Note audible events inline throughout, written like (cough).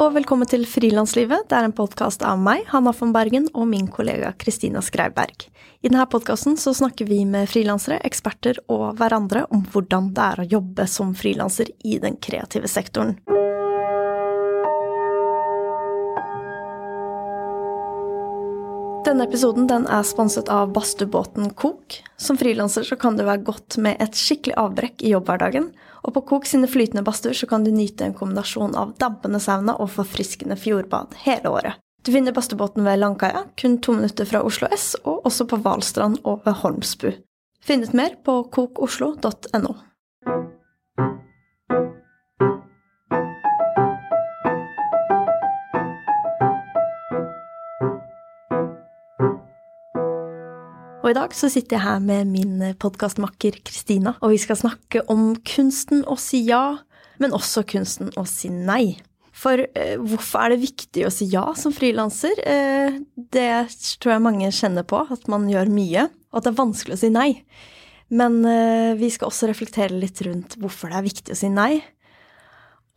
og velkommen til Frilanslivet. Det er en podkast av meg, Hanna von Bergen, og min kollega Kristina Skreiberg. I denne podkasten snakker vi med frilansere, eksperter og hverandre om hvordan det er å jobbe som frilanser i den kreative sektoren. Denne episoden den er sponset av badstuebåten Kok. Som frilanser kan det være godt med et skikkelig avbrekk i jobbhverdagen. Og på Kok sine flytende badstuer så kan du nyte en kombinasjon av dampende sauna og forfriskende fjordbad hele året. Du finner badstuebåten ved Langkaia, kun to minutter fra Oslo S, og også på Hvalstrand og ved Holmsbu. Finn ut mer på kokoslo.no. I dag så sitter jeg her med min podkastmakker Kristina, og vi skal snakke om kunsten å si ja, men også kunsten å si nei. For eh, hvorfor er det viktig å si ja som frilanser? Eh, det tror jeg mange kjenner på, at man gjør mye, og at det er vanskelig å si nei. Men eh, vi skal også reflektere litt rundt hvorfor det er viktig å si nei,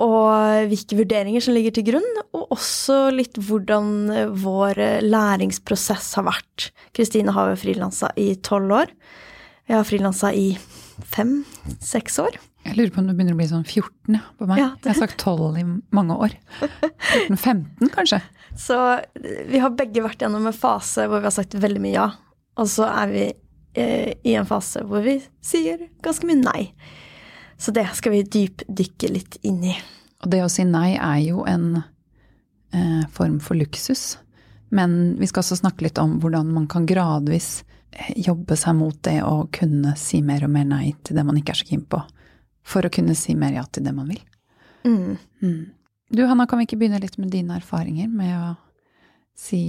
og hvilke vurderinger som ligger til grunn, og også litt hvordan vår læringsprosess har vært. Kristine har jo frilansa i tolv år. Jeg har frilansa i fem-seks år. Jeg lurer på om det begynner å bli sånn 14 på meg. Ja, jeg har sagt 12 i mange år. 14-15 kanskje. (laughs) Så vi har begge vært gjennom en fase hvor vi har sagt veldig mye ja. Og så er vi eh, i en fase hvor vi sier ganske mye nei. Så det skal vi dypdykke litt inn i. Og det å si nei er jo en eh, form for luksus. Men vi skal også snakke litt om hvordan man kan gradvis eh, jobbe seg mot det å kunne si mer og mer nei til det man ikke er så keen på. For å kunne si mer ja til det man vil. Mm. Mm. Du Hanna, kan vi ikke begynne litt med dine erfaringer med å si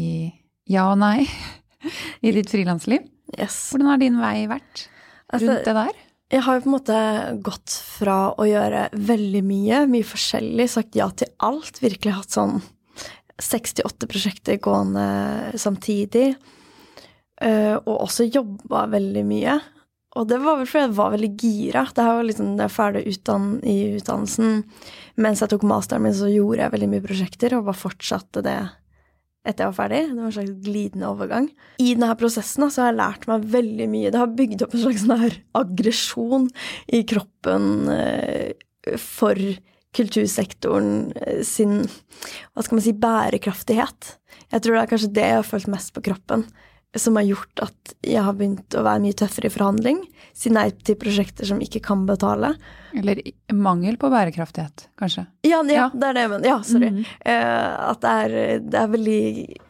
ja og nei (laughs) i ditt frilansliv? Yes. Hvordan har din vei vært altså, rundt det der? Jeg har jo på en måte gått fra å gjøre veldig mye, mye forskjellig, sagt ja til alt, virkelig hatt sånn 68 prosjekter gående samtidig, eh, og også jobba veldig mye. Og det var vel fordi jeg var veldig gira. Det er jo liksom ferdig utdann i utdannelsen. Mens jeg tok masteren min, så gjorde jeg veldig mye prosjekter, og bare fortsatte det etter jeg var ferdig. Det var en slags glidende overgang. I denne prosessen så har jeg lært meg veldig mye. Det har bygd opp en slags sånn aggresjon i kroppen eh, for kultursektoren eh, sin hva skal man si, bærekraftighet. Jeg tror det er kanskje det jeg har følt mest på kroppen som har gjort at jeg har begynt å være mye tøffere i forhandling. Si nei til prosjekter som ikke kan betale. Eller mangel på bærekraftighet, kanskje. Ja, ja, ja. det er det jeg mener. Ja, sorry. Mm. Uh, at det er, det er, veldig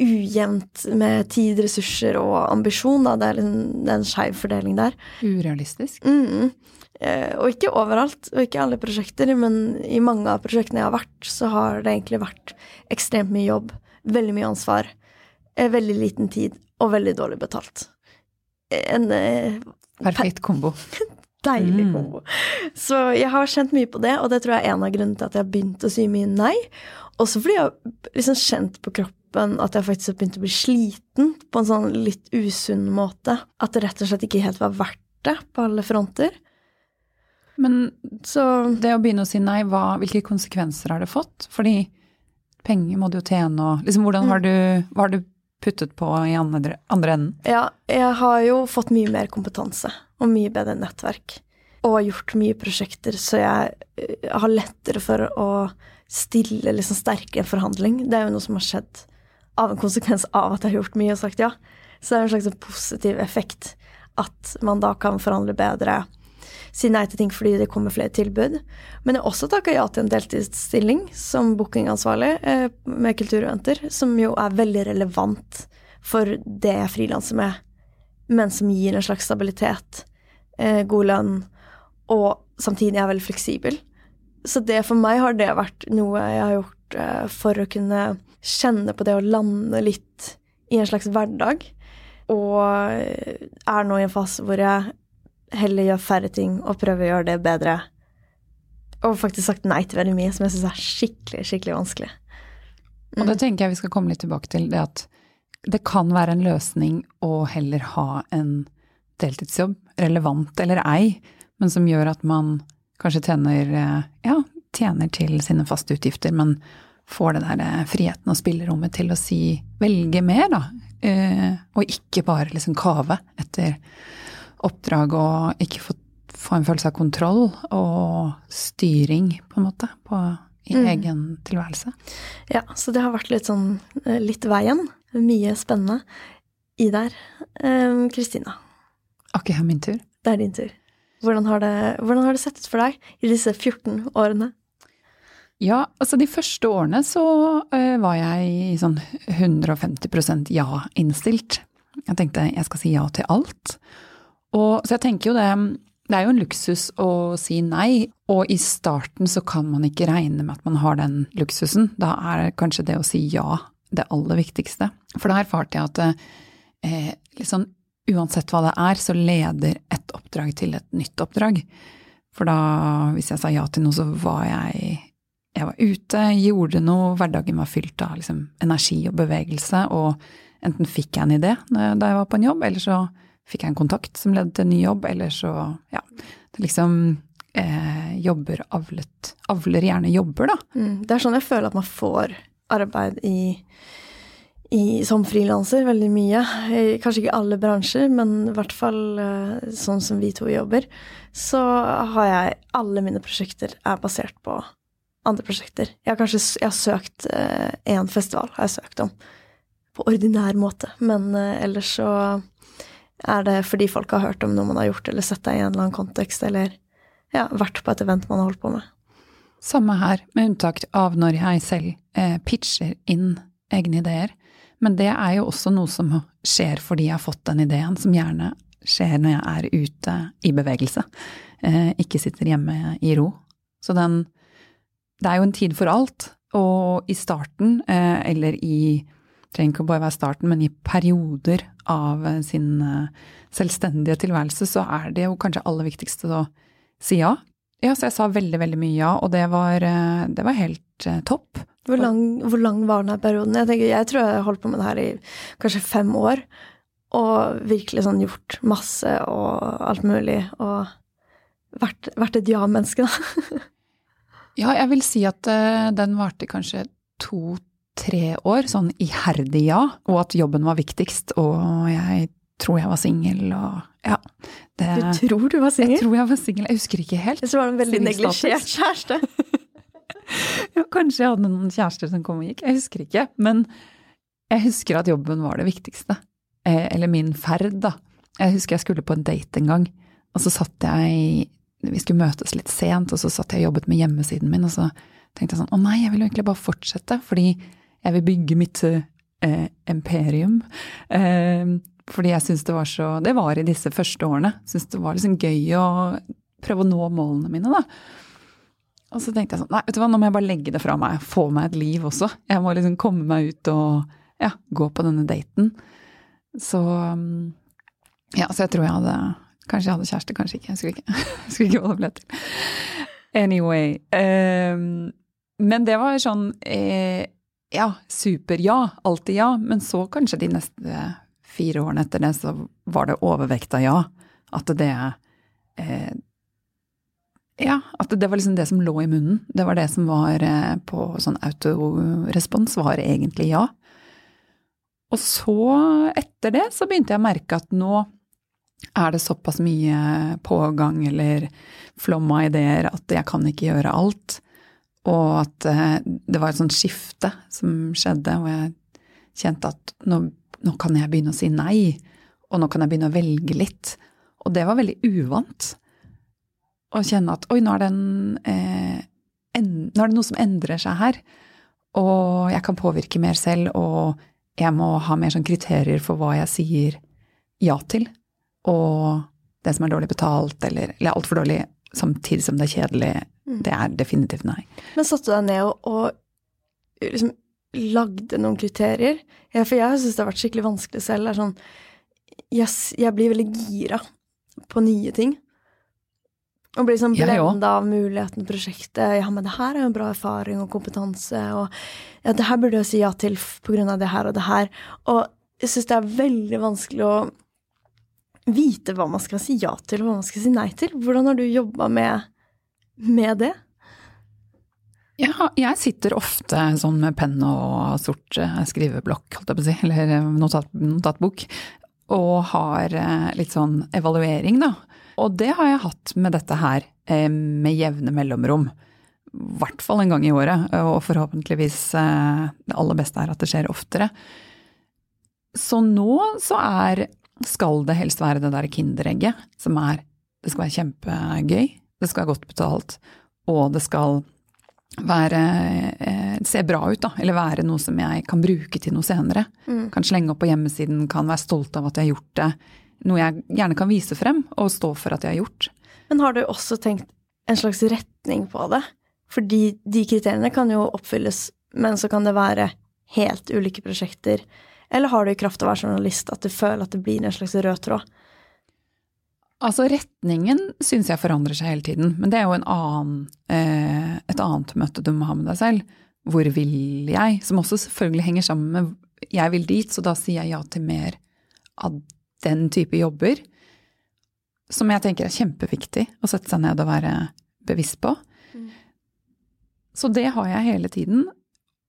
ujevnt med tid, ressurser og ambisjon. Da. Det er, en, det er en skeiv fordeling der. Urealistisk. Mm. Uh, og ikke overalt, og ikke alle prosjekter, men i mange av prosjektene jeg har vært, så har det egentlig vært ekstremt mye jobb. Veldig mye ansvar. Uh, veldig liten tid og veldig dårlig betalt. En eh, Perfekt kombo. (laughs) Deilig mm. kombo. Så jeg har kjent mye på det, og det tror jeg er en av grunnene til at jeg har begynt å si mye nei. Også fordi jeg har liksom kjent på kroppen at jeg faktisk har begynt å bli sliten på en sånn litt usunn måte. At det rett og slett ikke helt var verdt det på alle fronter. Men så det å begynne å si nei, hva, hvilke konsekvenser har det fått? Fordi penger må du jo tjene, og liksom hvordan har mm. du, hva har du puttet på i andre, andre enden? Ja, jeg har jo fått mye mer kompetanse og mye bedre nettverk. Og gjort mye prosjekter, så jeg eh, har lettere for å stille liksom sterkere forhandling. Det er jo noe som har skjedd av en konsekvens av at jeg har gjort mye og sagt ja. Så det er en slags positiv effekt at man da kan forhandle bedre si nei til ting fordi det kommer flere tilbud. Men jeg har også takka ja til en deltidsstilling som bookingansvarlig eh, med kultureventer, som jo er veldig relevant for det jeg frilanser med, men som gir en slags stabilitet, eh, god lønn, og samtidig er veldig fleksibel. Så det for meg har det vært noe jeg har gjort eh, for å kunne kjenne på det å lande litt i en slags hverdag. Og er nå i en fase hvor jeg heller gjøre færre ting og prøve å gjøre det bedre. Og faktisk sagt nei til veldig mye som jeg syns er skikkelig, skikkelig vanskelig. Mm. Og det tenker jeg vi skal komme litt tilbake til, det at det kan være en løsning å heller ha en deltidsjobb, relevant eller ei, men som gjør at man kanskje tjener, ja, tjener til sine faste utgifter, men får den der eh, friheten og spillerommet til å si velge mer, da. Eh, og ikke bare liksom kave etter oppdrag å ikke få, få en følelse av kontroll og styring, på en måte, på, i mm. egen tilværelse. Ja, så det har vært litt sånn eh, litt veien. Mye spennende i der. Kristina. Um, ok, min tur. Det er din tur. Hvordan har, det, hvordan har det sett ut for deg i disse 14 årene? Ja, altså de første årene så uh, var jeg i sånn 150% ja-innstilt. Jeg tenkte jeg skal si ja til alt. Og, så jeg tenker jo det Det er jo en luksus å si nei, og i starten så kan man ikke regne med at man har den luksusen. Da er kanskje det å si ja det aller viktigste. For da erfarte jeg at eh, liksom, uansett hva det er, så leder et oppdrag til et nytt oppdrag. For da, hvis jeg sa ja til noe, så var jeg jeg var ute, gjorde noe, hverdagen var fylt av liksom, energi og bevegelse, og enten fikk jeg en idé da jeg var på en jobb, eller så fikk jeg en kontakt som ledde til en ny jobb, eller så, ja Det liksom eh, jobber avlet Avler gjerne jobber, da. Mm, det er sånn jeg føler at man får arbeid i, i som frilanser veldig mye. Kanskje ikke alle bransjer, men i hvert fall eh, sånn som vi to jobber, så har jeg Alle mine prosjekter er basert på andre prosjekter. Jeg har kanskje jeg har søkt én eh, festival, har jeg søkt om, på ordinær måte. Men eh, ellers så er det fordi folk har hørt om noe man har gjort, eller sett det i en eller annen kontekst, eller ja, vært på et event man har holdt på med. Samme her, med unntak av når jeg selv eh, pitcher inn egne ideer. Men det er jo også noe som skjer fordi jeg har fått den ideen, som gjerne skjer når jeg er ute i bevegelse, eh, ikke sitter hjemme i ro. Så den det er jo en tid for alt, og i starten, eh, eller i trenger ikke bare være starten, men i perioder av eh, sin eh, selvstendige tilværelse, så er det jo kanskje aller viktigste å si ja. Ja, så jeg sa veldig, veldig mye ja, og det var, det var helt topp. Hvor lang, hvor lang, var denne perioden? Jeg, tenker, jeg tror jeg holdt på med det her i kanskje fem år, og virkelig sånn gjort masse og alt mulig, og vært, vært et ja-menneske, da. (laughs) Ja, jeg vil si at den varte kanskje to-tre år, sånn iherdig ja, og at jobben var viktigst, og jeg tror jeg var singel og ja. Det, du tror du var singel? Jeg tror jeg var singel, jeg husker ikke helt. Så var det en veldig neglisjert kjæreste. (laughs) ja, kanskje jeg hadde noen kjærester som kom og gikk, jeg husker ikke. Men jeg husker at jobben var det viktigste. Eh, eller min ferd, da. Jeg husker jeg skulle på en date en gang, og så satt jeg vi skulle møtes litt sent, og så satt jeg og jobbet med hjemmesiden min, og så tenkte jeg sånn å nei, jeg vil jo egentlig bare fortsette, fordi jeg vil bygge mitt eh, imperium. Eh, fordi jeg syns det var så Det var i disse første årene. Syns det var liksom gøy å prøve å nå målene mine, da. Og så tenkte jeg sånn, nei, vet du hva, nå må jeg bare legge det fra meg, få meg et liv også. Jeg må liksom komme meg ut og ja, gå på denne daten. Så ja, så jeg tror jeg hadde Kanskje jeg hadde kjæreste, kanskje ikke. Jeg skulle ikke, (laughs) jeg skulle ikke holde ble til. Anyway. Um, men det var sånn eh, Ja, super-ja. Alltid ja. Men så kanskje de neste fire årene etter det, så var det overvekt av ja. At det eh, Ja, at det var liksom det som lå i munnen. Det var det som var eh, på sånn autorespons, var egentlig ja. Og så, etter det, så begynte jeg å merke at nå er det såpass mye pågang eller flom av ideer at jeg kan ikke gjøre alt. Og at eh, det var et sånt skifte som skjedde, og jeg kjente at nå, nå, kan jeg begynne å si nei. Og nå kan jeg begynne å velge litt. Og det var veldig uvant. Å kjenne at oi, nå er, en, eh, en, nå er det noe som endrer seg her. Og jeg kan påvirke mer selv, og jeg må ha mer sånn kriterier for hva jeg sier ja til og det som er dårlig betalt, eller, eller altfor dårlig samtidig som det er kjedelig. Det er definitivt nei. Men satte du deg ned og, og liksom lagde noen kriterier? Ja, for jeg syns det har vært skikkelig vanskelig selv. Det er sånn yes, Jeg blir veldig gira på nye ting. Og blir sånn blenda av muligheten, prosjektet. Ja, men det her er jo bra erfaring og kompetanse, og ja, det her burde jeg si ja til på grunn av det her og det her. Og jeg syns det er veldig vanskelig å vite hva man skal si ja til, og hva man skal si nei til. Hvordan har du jobba med, med, det? Ja, jeg sitter ofte sånn med penn og sort eh, skriveblokk, holdt jeg på å si, (laughs) eller eh, notat, notatbok, og har eh, litt sånn evaluering, da. Og det har jeg hatt med dette her med jevne mellomrom. I hvert fall en gang i året, og forhåpentligvis det aller beste er at det skjer oftere. Så nå så er skal det helst være det der Kinderegget, som er Det skal være kjempegøy, det skal være godt betalt, og det skal være eh, se bra ut, da. Eller være noe som jeg kan bruke til noe senere. Mm. Kan slenge opp på hjemmesiden, kan være stolt av at jeg har gjort det. Noe jeg gjerne kan vise frem og stå for at jeg har gjort. Men har du også tenkt en slags retning på det? Fordi de kriteriene kan jo oppfylles, men så kan det være helt ulike prosjekter eller har du i kraft av å være journalist at du føler at det blir en slags rød tråd? Altså, retningen syns jeg forandrer seg hele tiden, men det er jo annen, eh, et annet møte du må ha med deg selv. Hvor vil jeg? Som også selvfølgelig henger sammen med jeg vil dit, så da sier jeg ja til mer av den type jobber. Som jeg tenker er kjempeviktig å sette seg ned og være bevisst på. Mm. Så det har jeg hele tiden.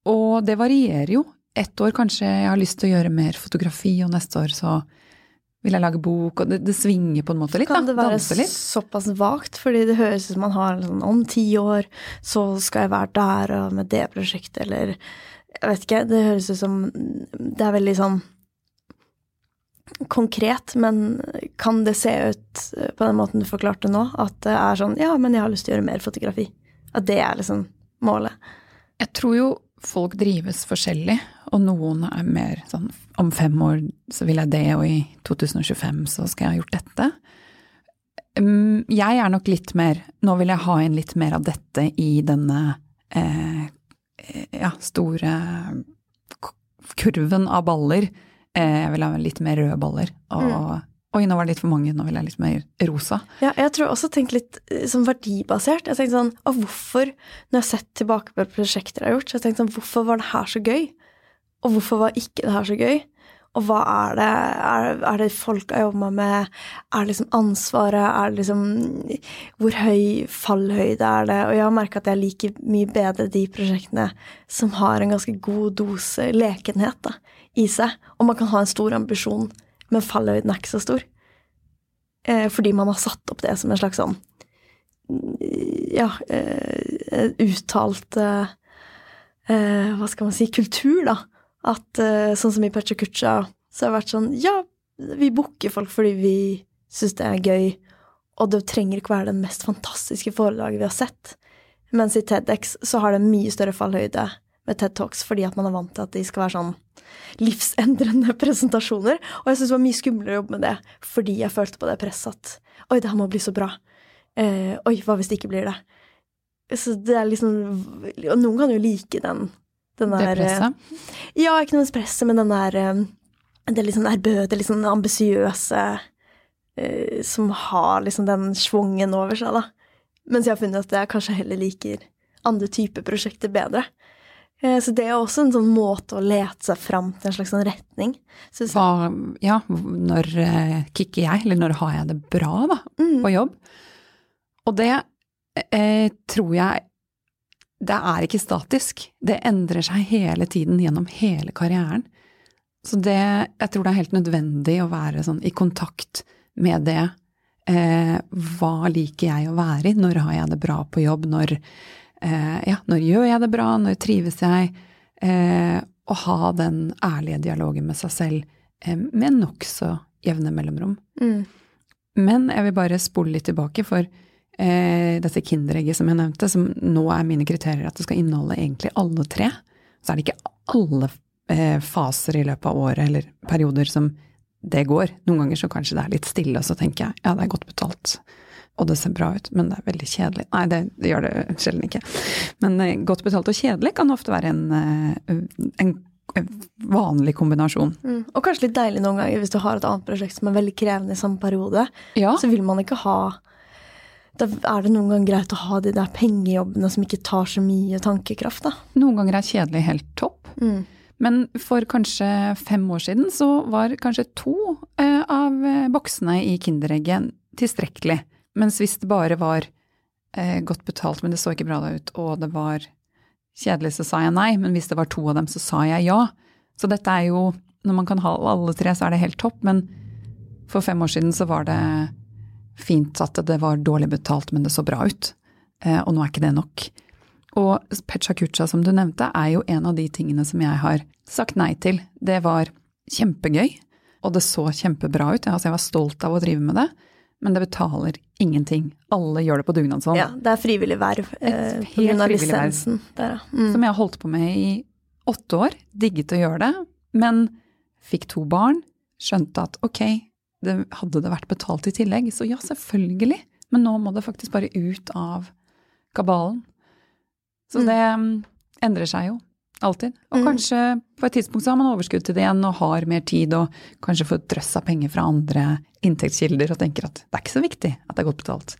Og det varierer jo ett år kanskje jeg har lyst til å gjøre mer fotografi, og neste år så vil jeg lage bok, og det, det svinger på en måte litt. Kan det være såpass vagt? Fordi det høres ut som man har sånn om ti år så skal jeg være der og med det prosjektet, eller jeg vet ikke. Det høres ut som det er veldig sånn konkret, men kan det se ut på den måten du forklarte nå, at det er sånn ja, men jeg har lyst til å gjøre mer fotografi? At det er liksom målet? Jeg tror jo folk drives forskjellig, og noen er mer sånn om fem år så vil jeg det, og i 2025 så skal jeg ha gjort dette. Mm, jeg er nok litt mer Nå vil jeg ha inn litt mer av dette i denne eh, ja, store kurven av baller. Eh, jeg vil ha litt mer røde baller. og mm Oi, nå var det litt for mange, nå vil jeg litt mer rosa. Ja, jeg tror også tenkt litt sånn verdibasert. Jeg tenkte sånn, og hvorfor, når jeg har sett tilbake på prosjekter jeg har gjort, så jeg tenkte sånn, hvorfor var det her så gøy? Og hvorfor var ikke det her så gøy? Og hva er det, er, er det folk jeg jobber med? Er det liksom ansvaret? Er det liksom Hvor høy fallhøyde er det? Og jeg har merka at jeg liker mye bedre de prosjektene som har en ganske god dose lekenhet da, i seg. Og man kan ha en stor ambisjon men fallhøyden er ikke så stor. Eh, fordi man har satt opp det som en slags sånn ja, eh, uttalt eh, eh, Hva skal man si kultur, da. At eh, sånn som i Pecha så har det vært sånn Ja, vi booker folk fordi vi syns det er gøy, og det trenger ikke være den mest fantastiske forelaget vi har sett. Mens i TEDX så har det mye større fallhøyde med TED Talks fordi at man er vant til at de skal være sånn livsendrende (laughs) presentasjoner. Og jeg syntes det var mye skumlere å jobbe med det fordi jeg følte på det presset at oi, det her må bli så bra. Eh, oi, hva hvis det ikke blir det? Så det er liksom Og noen kan jo like den. Den der, det presset? Ja, ikke noe presset, men den der eh, Det litt sånn ærbødige, litt sånn ambisiøse eh, Som har liksom den schwungen over seg, da. Mens jeg har funnet at jeg kanskje heller liker andre typer prosjekter bedre. Eh, så det er også en sånn måte å lete seg fram til en slags sånn retning. Hva, ja, når kicker jeg, eller når har jeg det bra, da, mm. på jobb? Og det eh, tror jeg Det er ikke statisk. Det endrer seg hele tiden gjennom hele karrieren. Så det Jeg tror det er helt nødvendig å være sånn i kontakt med det. Eh, hva liker jeg å være i? Når har jeg det bra på jobb? Når eh, ja, når gjør jeg det bra, når trives jeg? Eh, å ha den ærlige dialogen med seg selv eh, med nokså jevne mellomrom. Mm. Men jeg vil bare spole litt tilbake, for eh, dette Kinderegget som jeg nevnte, som nå er mine kriterier at det skal inneholde egentlig alle tre, så er det ikke alle eh, faser i løpet av året eller perioder som det går. Noen ganger så kanskje det er litt stille, og så tenker jeg ja, det er godt betalt og det ser bra ut, men det er veldig kjedelig. Nei, det, det gjør det sjelden ikke. Men eh, godt betalt og kjedelig kan ofte være en, en, en vanlig kombinasjon. Mm. Og kanskje litt deilig noen ganger hvis du har et annet prosjekt som er veldig krevende i samme periode. Ja. Så vil man ikke ha Da er det noen ganger greit å ha de der pengejobbene som ikke tar så mye tankekraft, da. Noen ganger er kjedelig helt topp. Mm. Men for kanskje fem år siden så var kanskje to uh, av boksene i Kinderegget tilstrekkelig. Mens hvis det bare var eh, godt betalt, men det så ikke bra ut, og det var kjedelig, så sa jeg nei, men hvis det var to av dem, så sa jeg ja. Så dette er jo Når man kan ha alle tre, så er det helt topp, men for fem år siden så var det fint at det var dårlig betalt, men det så bra ut. Eh, og nå er ikke det nok. Og Pecha Kucha, som du nevnte, er jo en av de tingene som jeg har sagt nei til. Det var kjempegøy, og det så kjempebra ut. Altså, jeg var stolt av å drive med det, men det betaler ingenting. Alle gjør det på dugnadshånd. Ja, det er frivillig verv. Eh, pga. lisensen. Der, ja. mm. Som jeg har holdt på med i åtte år. Digget å gjøre det, men fikk to barn. Skjønte at ok, det, hadde det vært betalt i tillegg, så ja, selvfølgelig. Men nå må det faktisk bare ut av kabalen. Så mm. det um, endrer seg jo alltid. Og mm. kanskje på et tidspunkt så har man overskudd til det igjen og har mer tid og kanskje får drøss av penger fra andre inntektskilder og tenker at det er ikke så viktig at det er godt betalt.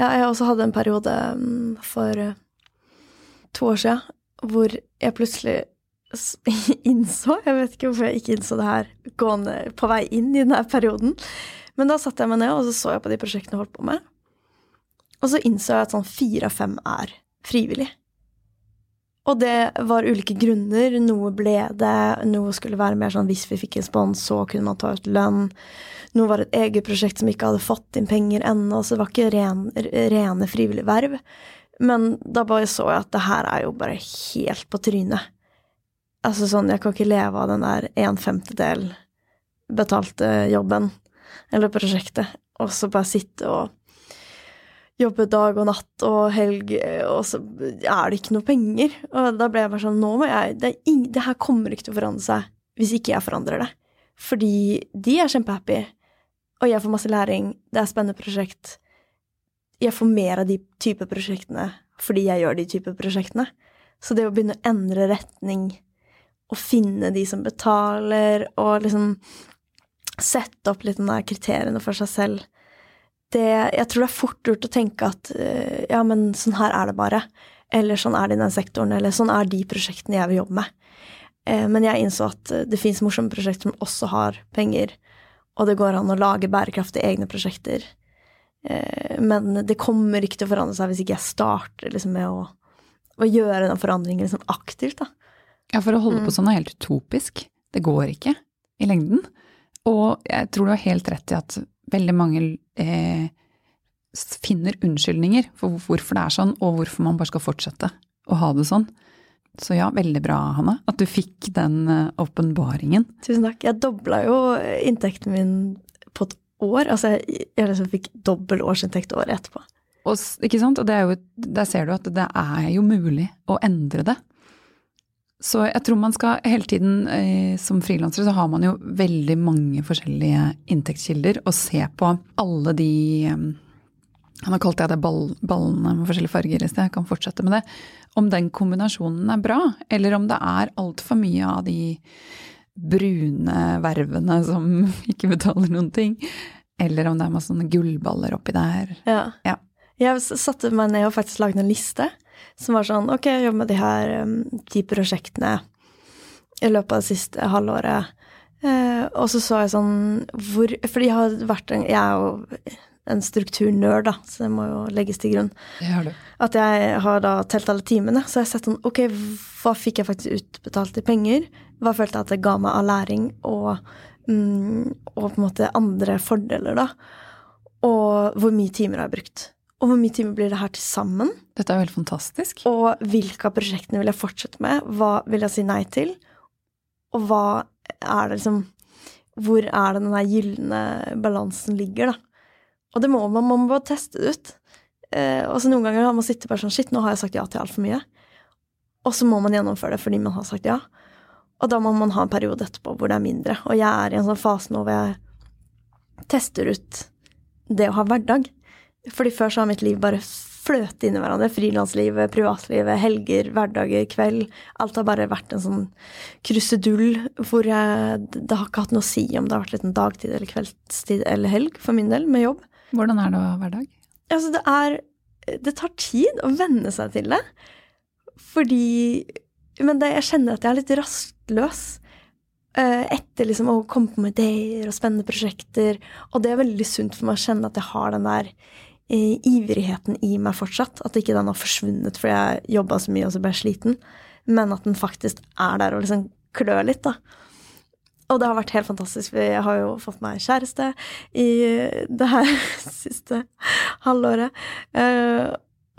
Ja, jeg også hadde en periode um, for uh, to år siden hvor jeg plutselig (laughs) innså Jeg vet ikke hvorfor jeg ikke innså det her gående på vei inn i denne perioden. Men da satte jeg meg ned og så så jeg på de prosjektene jeg holdt på med. Og så innså jeg at sånn fire av fem er frivillig. Og det var ulike grunner. Noe ble det, noe skulle være mer sånn hvis vi fikk en spons, så kunne man ta ut lønn. Noe var et eget prosjekt som ikke hadde fått inn penger ennå, så det var ikke ren, rene frivillige verv. Men da bare så jeg at det her er jo bare helt på trynet. Altså sånn, jeg kan ikke leve av den der en femtedel betalte jobben eller prosjektet, og så bare sitte og jobbe dag og natt og helg, og så er det ikke noe penger. Og da ble jeg bare sånn Nå må jeg Det, ing, det her kommer ikke til å forandre seg hvis ikke jeg forandrer det. Fordi de er kjempehappy, og jeg får masse læring, det er spennende prosjekt. Jeg får mer av de type prosjektene fordi jeg gjør de type prosjektene. Så det å begynne å endre retning å finne de som betaler, og liksom sette opp litt de der kriteriene for seg selv. Det, jeg tror det er fort gjort å tenke at uh, ja, men sånn her er det bare. Eller sånn er det i den sektoren, eller sånn er de prosjektene jeg vil jobbe med. Uh, men jeg innså at uh, det fins morsomme prosjekter som også har penger, og det går an å lage bærekraftige egne prosjekter. men det kommer ikke til å forandre seg hvis ikke jeg starter liksom, med å, å gjøre den forandringen liksom, aktivt. da. Ja, for å holde på mm. sånn er helt utopisk. Det går ikke i lengden. Og jeg tror du har helt rett i at veldig mange eh, finner unnskyldninger for hvorfor det er sånn, og hvorfor man bare skal fortsette å ha det sånn. Så ja, veldig bra, Hanne, at du fikk den eh, åpenbaringen. Tusen takk. Jeg dobla jo inntekten min på et år. Altså, jeg, jeg liksom fikk dobbel årsinntekt året etterpå. Og, ikke sant? og jo, der ser du at det er jo mulig å endre det. Så jeg tror man skal hele tiden, eh, som frilansere, så har man jo veldig mange forskjellige inntektskilder, og se på alle de eh, Nå kalte jeg det ball, ballene med forskjellige farger i sted, jeg kan fortsette med det. Om den kombinasjonen er bra, eller om det er altfor mye av de brune vervene som (laughs) ikke betaler noen ting. Eller om det er masse sånne gullballer oppi der. Ja. ja. Jeg satte meg ned og faktisk lagde en liste som var sånn Ok, jeg jobber med de her um, ti prosjektene i løpet av det siste halvåret. Eh, og så så jeg sånn hvor For jeg har vært en Jeg er jo en strukturnerd, da, så det må jo legges til grunn. Det At jeg har da telt alle timene. Så jeg har sett sånn Ok, hva fikk jeg faktisk utbetalt i penger? Hva følte jeg at det ga meg av læring og, mm, og på en måte andre fordeler, da? Og hvor mye timer har jeg brukt? Og hvor mye timer blir det her til sammen? Dette er jo helt fantastisk. Og hvilke av prosjektene vil jeg fortsette med? Hva vil jeg si nei til? Og hva er det liksom Hvor er det den der gylne balansen ligger, da? Og det må man, man må bare teste det ut. Eh, og så noen ganger har man sittet bare sånn Shit, nå har jeg sagt ja til altfor mye. Og så må man gjennomføre det fordi man har sagt ja. Og da må man ha en periode etterpå hvor det er mindre. Og jeg er i en sånn fase nå hvor jeg tester ut det å ha hverdag. Fordi før så har mitt liv bare fløtet inn i hverandre. Frilanslivet, privatlivet, helger, hverdager, kveld. Alt har bare vært en sånn krusedull hvor jeg Det har ikke hatt noe å si om det har vært litt en dagtid eller kveldstid eller helg for min del med jobb. Hvordan er det å ha hverdag? Altså, det er Det tar tid å venne seg til det. Fordi Men det, jeg kjenner at jeg er litt rastløs. Eh, etter liksom å komme på med ideer og spennende prosjekter. Og det er veldig sunt for meg å kjenne at jeg har den der ivrigheten i meg fortsatt. At ikke den har forsvunnet fordi jeg jobba så mye og så ble jeg sliten, men at den faktisk er der og liksom klør litt, da. Og det har vært helt fantastisk. for Jeg har jo fått meg kjæreste i det her (laughs) siste halvåret. Uh,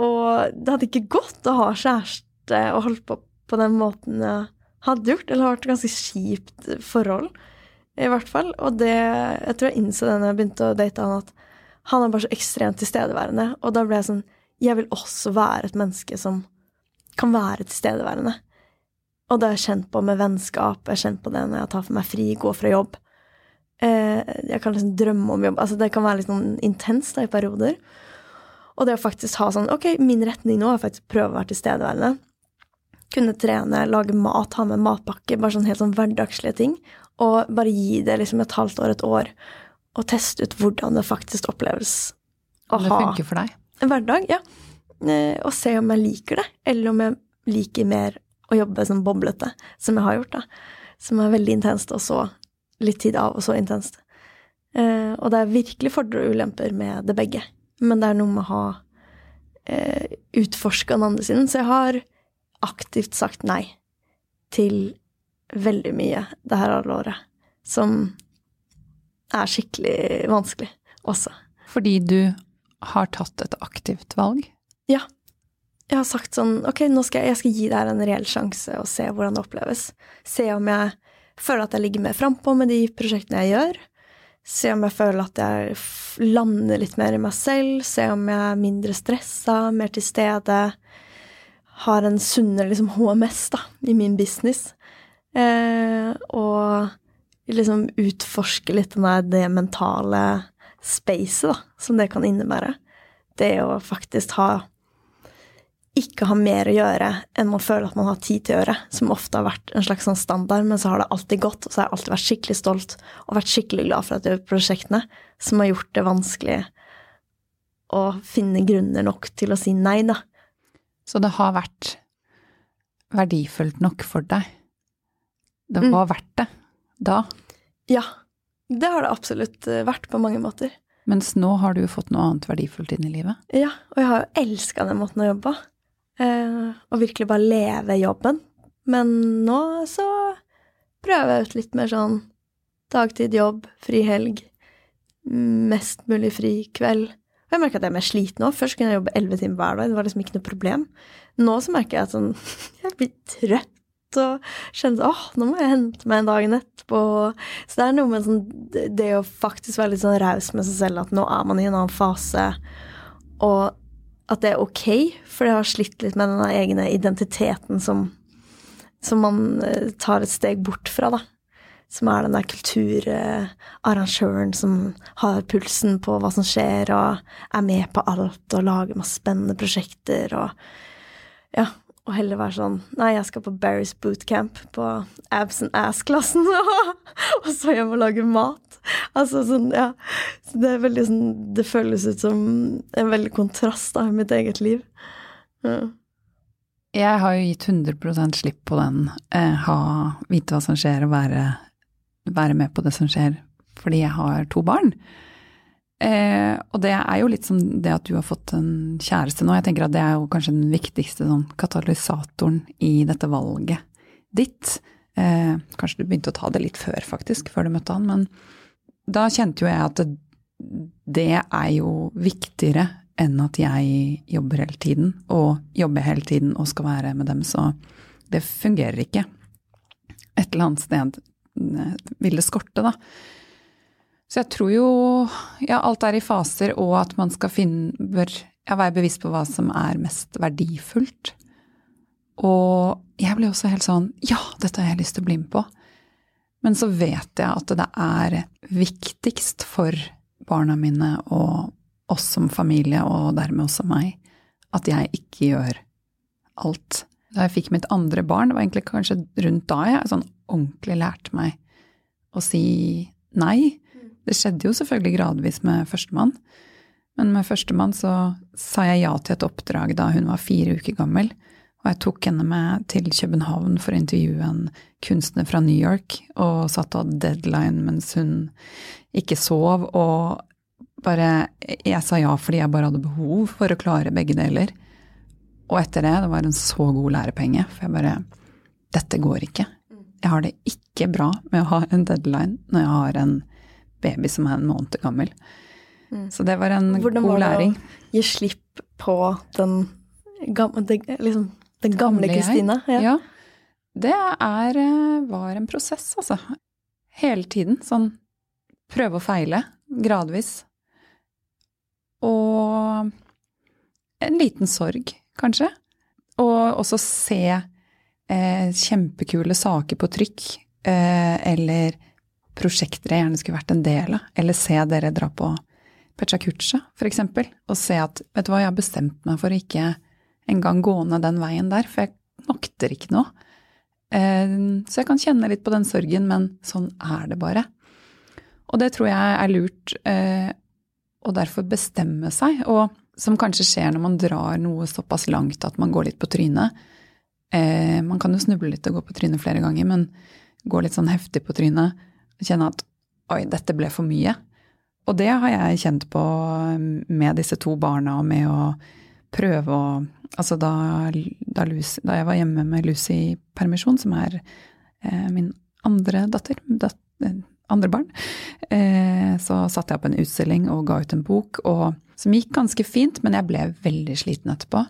og det hadde ikke gått å ha kjæreste og holdt på på den måten jeg hadde gjort. Eller har vært et ganske kjipt forhold, i hvert fall. Og det Jeg tror jeg innså det når jeg begynte å date han, at han er bare så ekstremt tilstedeværende. Og da ble jeg sånn Jeg vil også være et menneske som kan være tilstedeværende. Og det har jeg kjent på med vennskap, jeg har kjent på det når jeg tar for meg fri, går fra jobb. Eh, jeg kan liksom drømme om jobb. Altså, det kan være litt sånn intenst i perioder. Og det å faktisk ha sånn Ok, min retning nå er faktisk å prøve å være tilstedeværende. Kunne trene, lage mat, ha med matpakke, bare sånn helt sånn hverdagslige ting. Og bare gi det liksom et halvt år, et år, og teste ut hvordan det faktisk oppleves å ha Det? En hverdag, ja. Eh, og se om jeg liker det, eller om jeg liker mer å jobbe som boblete, som jeg har gjort, da. Som er veldig intenst, og så litt tid av, og så intenst. Eh, og det er virkelig fordeler og ulemper med det begge. Men det er noe med å ha eh, utforska den andre siden. Så jeg har aktivt sagt nei til veldig mye det her halvåret. Som er skikkelig vanskelig også. Fordi du har tatt et aktivt valg? Ja jeg har sagt sånn Ok, nå skal jeg, jeg skal gi det her en reell sjanse og se hvordan det oppleves. Se om jeg føler at jeg ligger mer frampå med de prosjektene jeg gjør. Se om jeg føler at jeg lander litt mer i meg selv. Se om jeg er mindre stressa, mer til stede. Har en sunnere liksom HMS da, i min business. Eh, og liksom utforske litt der, det mentale spacet da, som det kan innebære. Det å faktisk ha ikke ha mer å gjøre enn man føler at man har tid til å gjøre, som ofte har vært en slags sånn standard, men så har det alltid gått, og så har jeg alltid vært skikkelig stolt og vært skikkelig glad for at jeg gjør prosjektene, som har gjort det vanskelig å finne grunner nok til å si nei, da. Så det har vært verdifullt nok for deg? Det var mm. verdt det da? Ja. Det har det absolutt eh, vært på mange måter. Mens nå har du fått noe annet verdifullt inn i livet? Ja, og jeg har jo elska den måten å jobbe på. Eh, og virkelig bare leve jobben. Men nå så prøver jeg ut litt mer sånn dagtid jobb, fri helg, mest mulig fri kveld. Og jeg merker at jeg er mer sliten nå. Først kunne jeg jobbe elleve timer hver dag, det var liksom ikke noe problem. Nå så merker jeg at sånn (laughs) Jeg blir trøtt og kjenner åh, nå må jeg hente meg en dagen etterpå. Så det er noe med sånn det å faktisk være litt sånn raus med seg selv, at nå er man i en annen fase. Og at det er ok, for jeg har slitt litt med den egne identiteten som, som man eh, tar et steg bort fra, da. Som er den der kulturarrangøren som har pulsen på hva som skjer, og er med på alt og lager masse spennende prosjekter og Ja, og heller være sånn Nei, jeg skal på Barry's bootcamp på abs and ass-klassen, (laughs) og så hjem og lage mat. Altså sånn, ja. Så det er veldig sånn Det føles ut som en veldig kontrast av mitt eget liv. Ja. Jeg har jo gitt 100% slipp på den, eh, ha, vite hva som skjer og være, være med på det som skjer, fordi jeg har to barn. Eh, og det er jo litt som det at du har fått en kjæreste nå. Jeg tenker at det er jo kanskje den viktigste sånn katalysatoren i dette valget ditt. Eh, kanskje du begynte å ta det litt før, faktisk, før du møtte han, men da kjente jo jeg at det, det er jo viktigere enn at jeg jobber hele tiden, og jobber hele tiden og skal være med dem, så det fungerer ikke. Et eller annet sted ville vil det skorte, da. Så jeg tror jo ja, alt er i faser, og at man skal finne bør ja, være bevisst på hva som er mest verdifullt. Og jeg ble også helt sånn Ja, dette har jeg lyst til å bli med på. Men så vet jeg at det er viktigst for barna mine og oss som familie, og dermed også meg, at jeg ikke gjør alt. Da jeg fikk mitt andre barn, det var egentlig kanskje rundt da jeg sånn ordentlig lærte meg å si nei. Det skjedde jo selvfølgelig gradvis med førstemann. Men med førstemann så sa jeg ja til et oppdrag da hun var fire uker gammel. Og jeg tok henne med til København for å intervjue en kunstner fra New York, og satt og hadde deadline mens hun ikke sov, og bare Jeg sa ja fordi jeg bare hadde behov for å klare begge deler. Og etter det, det var en så god lærepenge, for jeg bare Dette går ikke. Jeg har det ikke bra med å ha en deadline når jeg har en baby som er en måned gammel. Så det var en Hvordan god var det å gi slipp på den gamle, liksom, den gamle jeg? Kristina? Ja. Det er, eh, var en prosess, altså. Hele tiden. Sånn prøve og feile, gradvis. Og en liten sorg, kanskje. Og også se eh, kjempekule saker på trykk, eh, eller prosjekter jeg gjerne skulle vært en del av. Eller se dere dra på Pechakucha, for eksempel, og se at vet du hva, jeg har bestemt meg for å ikke engang gå ned den veien der, for jeg makter ikke noe. Eh, Så jeg kan kjenne litt på den sorgen, men sånn er det bare. Og det tror jeg er lurt eh, å derfor bestemme seg, og som kanskje skjer når man drar noe såpass langt at man går litt på trynet. Eh, Man kan jo snuble litt og gå på trynet flere ganger, men gå litt sånn heftig på trynet kjenne at oi, dette ble for mye. Og det har jeg kjent på med disse to barna og med å prøve å Altså da, da, Lucy, da jeg var hjemme med Lucy i permisjon, som er eh, min andre datter, dat, eh, andre barn, eh, så satte jeg opp en utstilling og ga ut en bok, og, som gikk ganske fint, men jeg ble veldig sliten etterpå.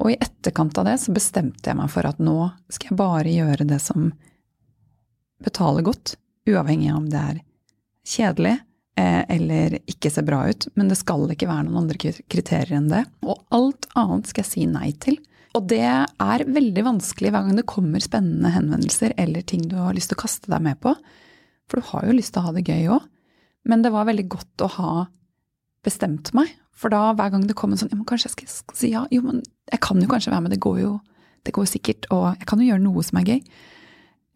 Og i etterkant av det så bestemte jeg meg for at nå skal jeg bare gjøre det som betaler godt, uavhengig av om det er kjedelig eh, eller ikke ser bra ut, men det skal ikke være noen andre kriterier enn det. Og alt annet skal jeg si nei til. Og det er veldig vanskelig hver gang det kommer spennende henvendelser eller ting du har lyst til å kaste deg med på. For du har jo lyst til å ha det gøy òg. Men det var veldig godt å ha bestemt meg. For da hver gang det kom en sånn ja, men kanskje jeg skal, skal si ja, jo, men jeg kan jo kanskje være med, det går jo det går sikkert, og jeg kan jo gjøre noe som er gøy.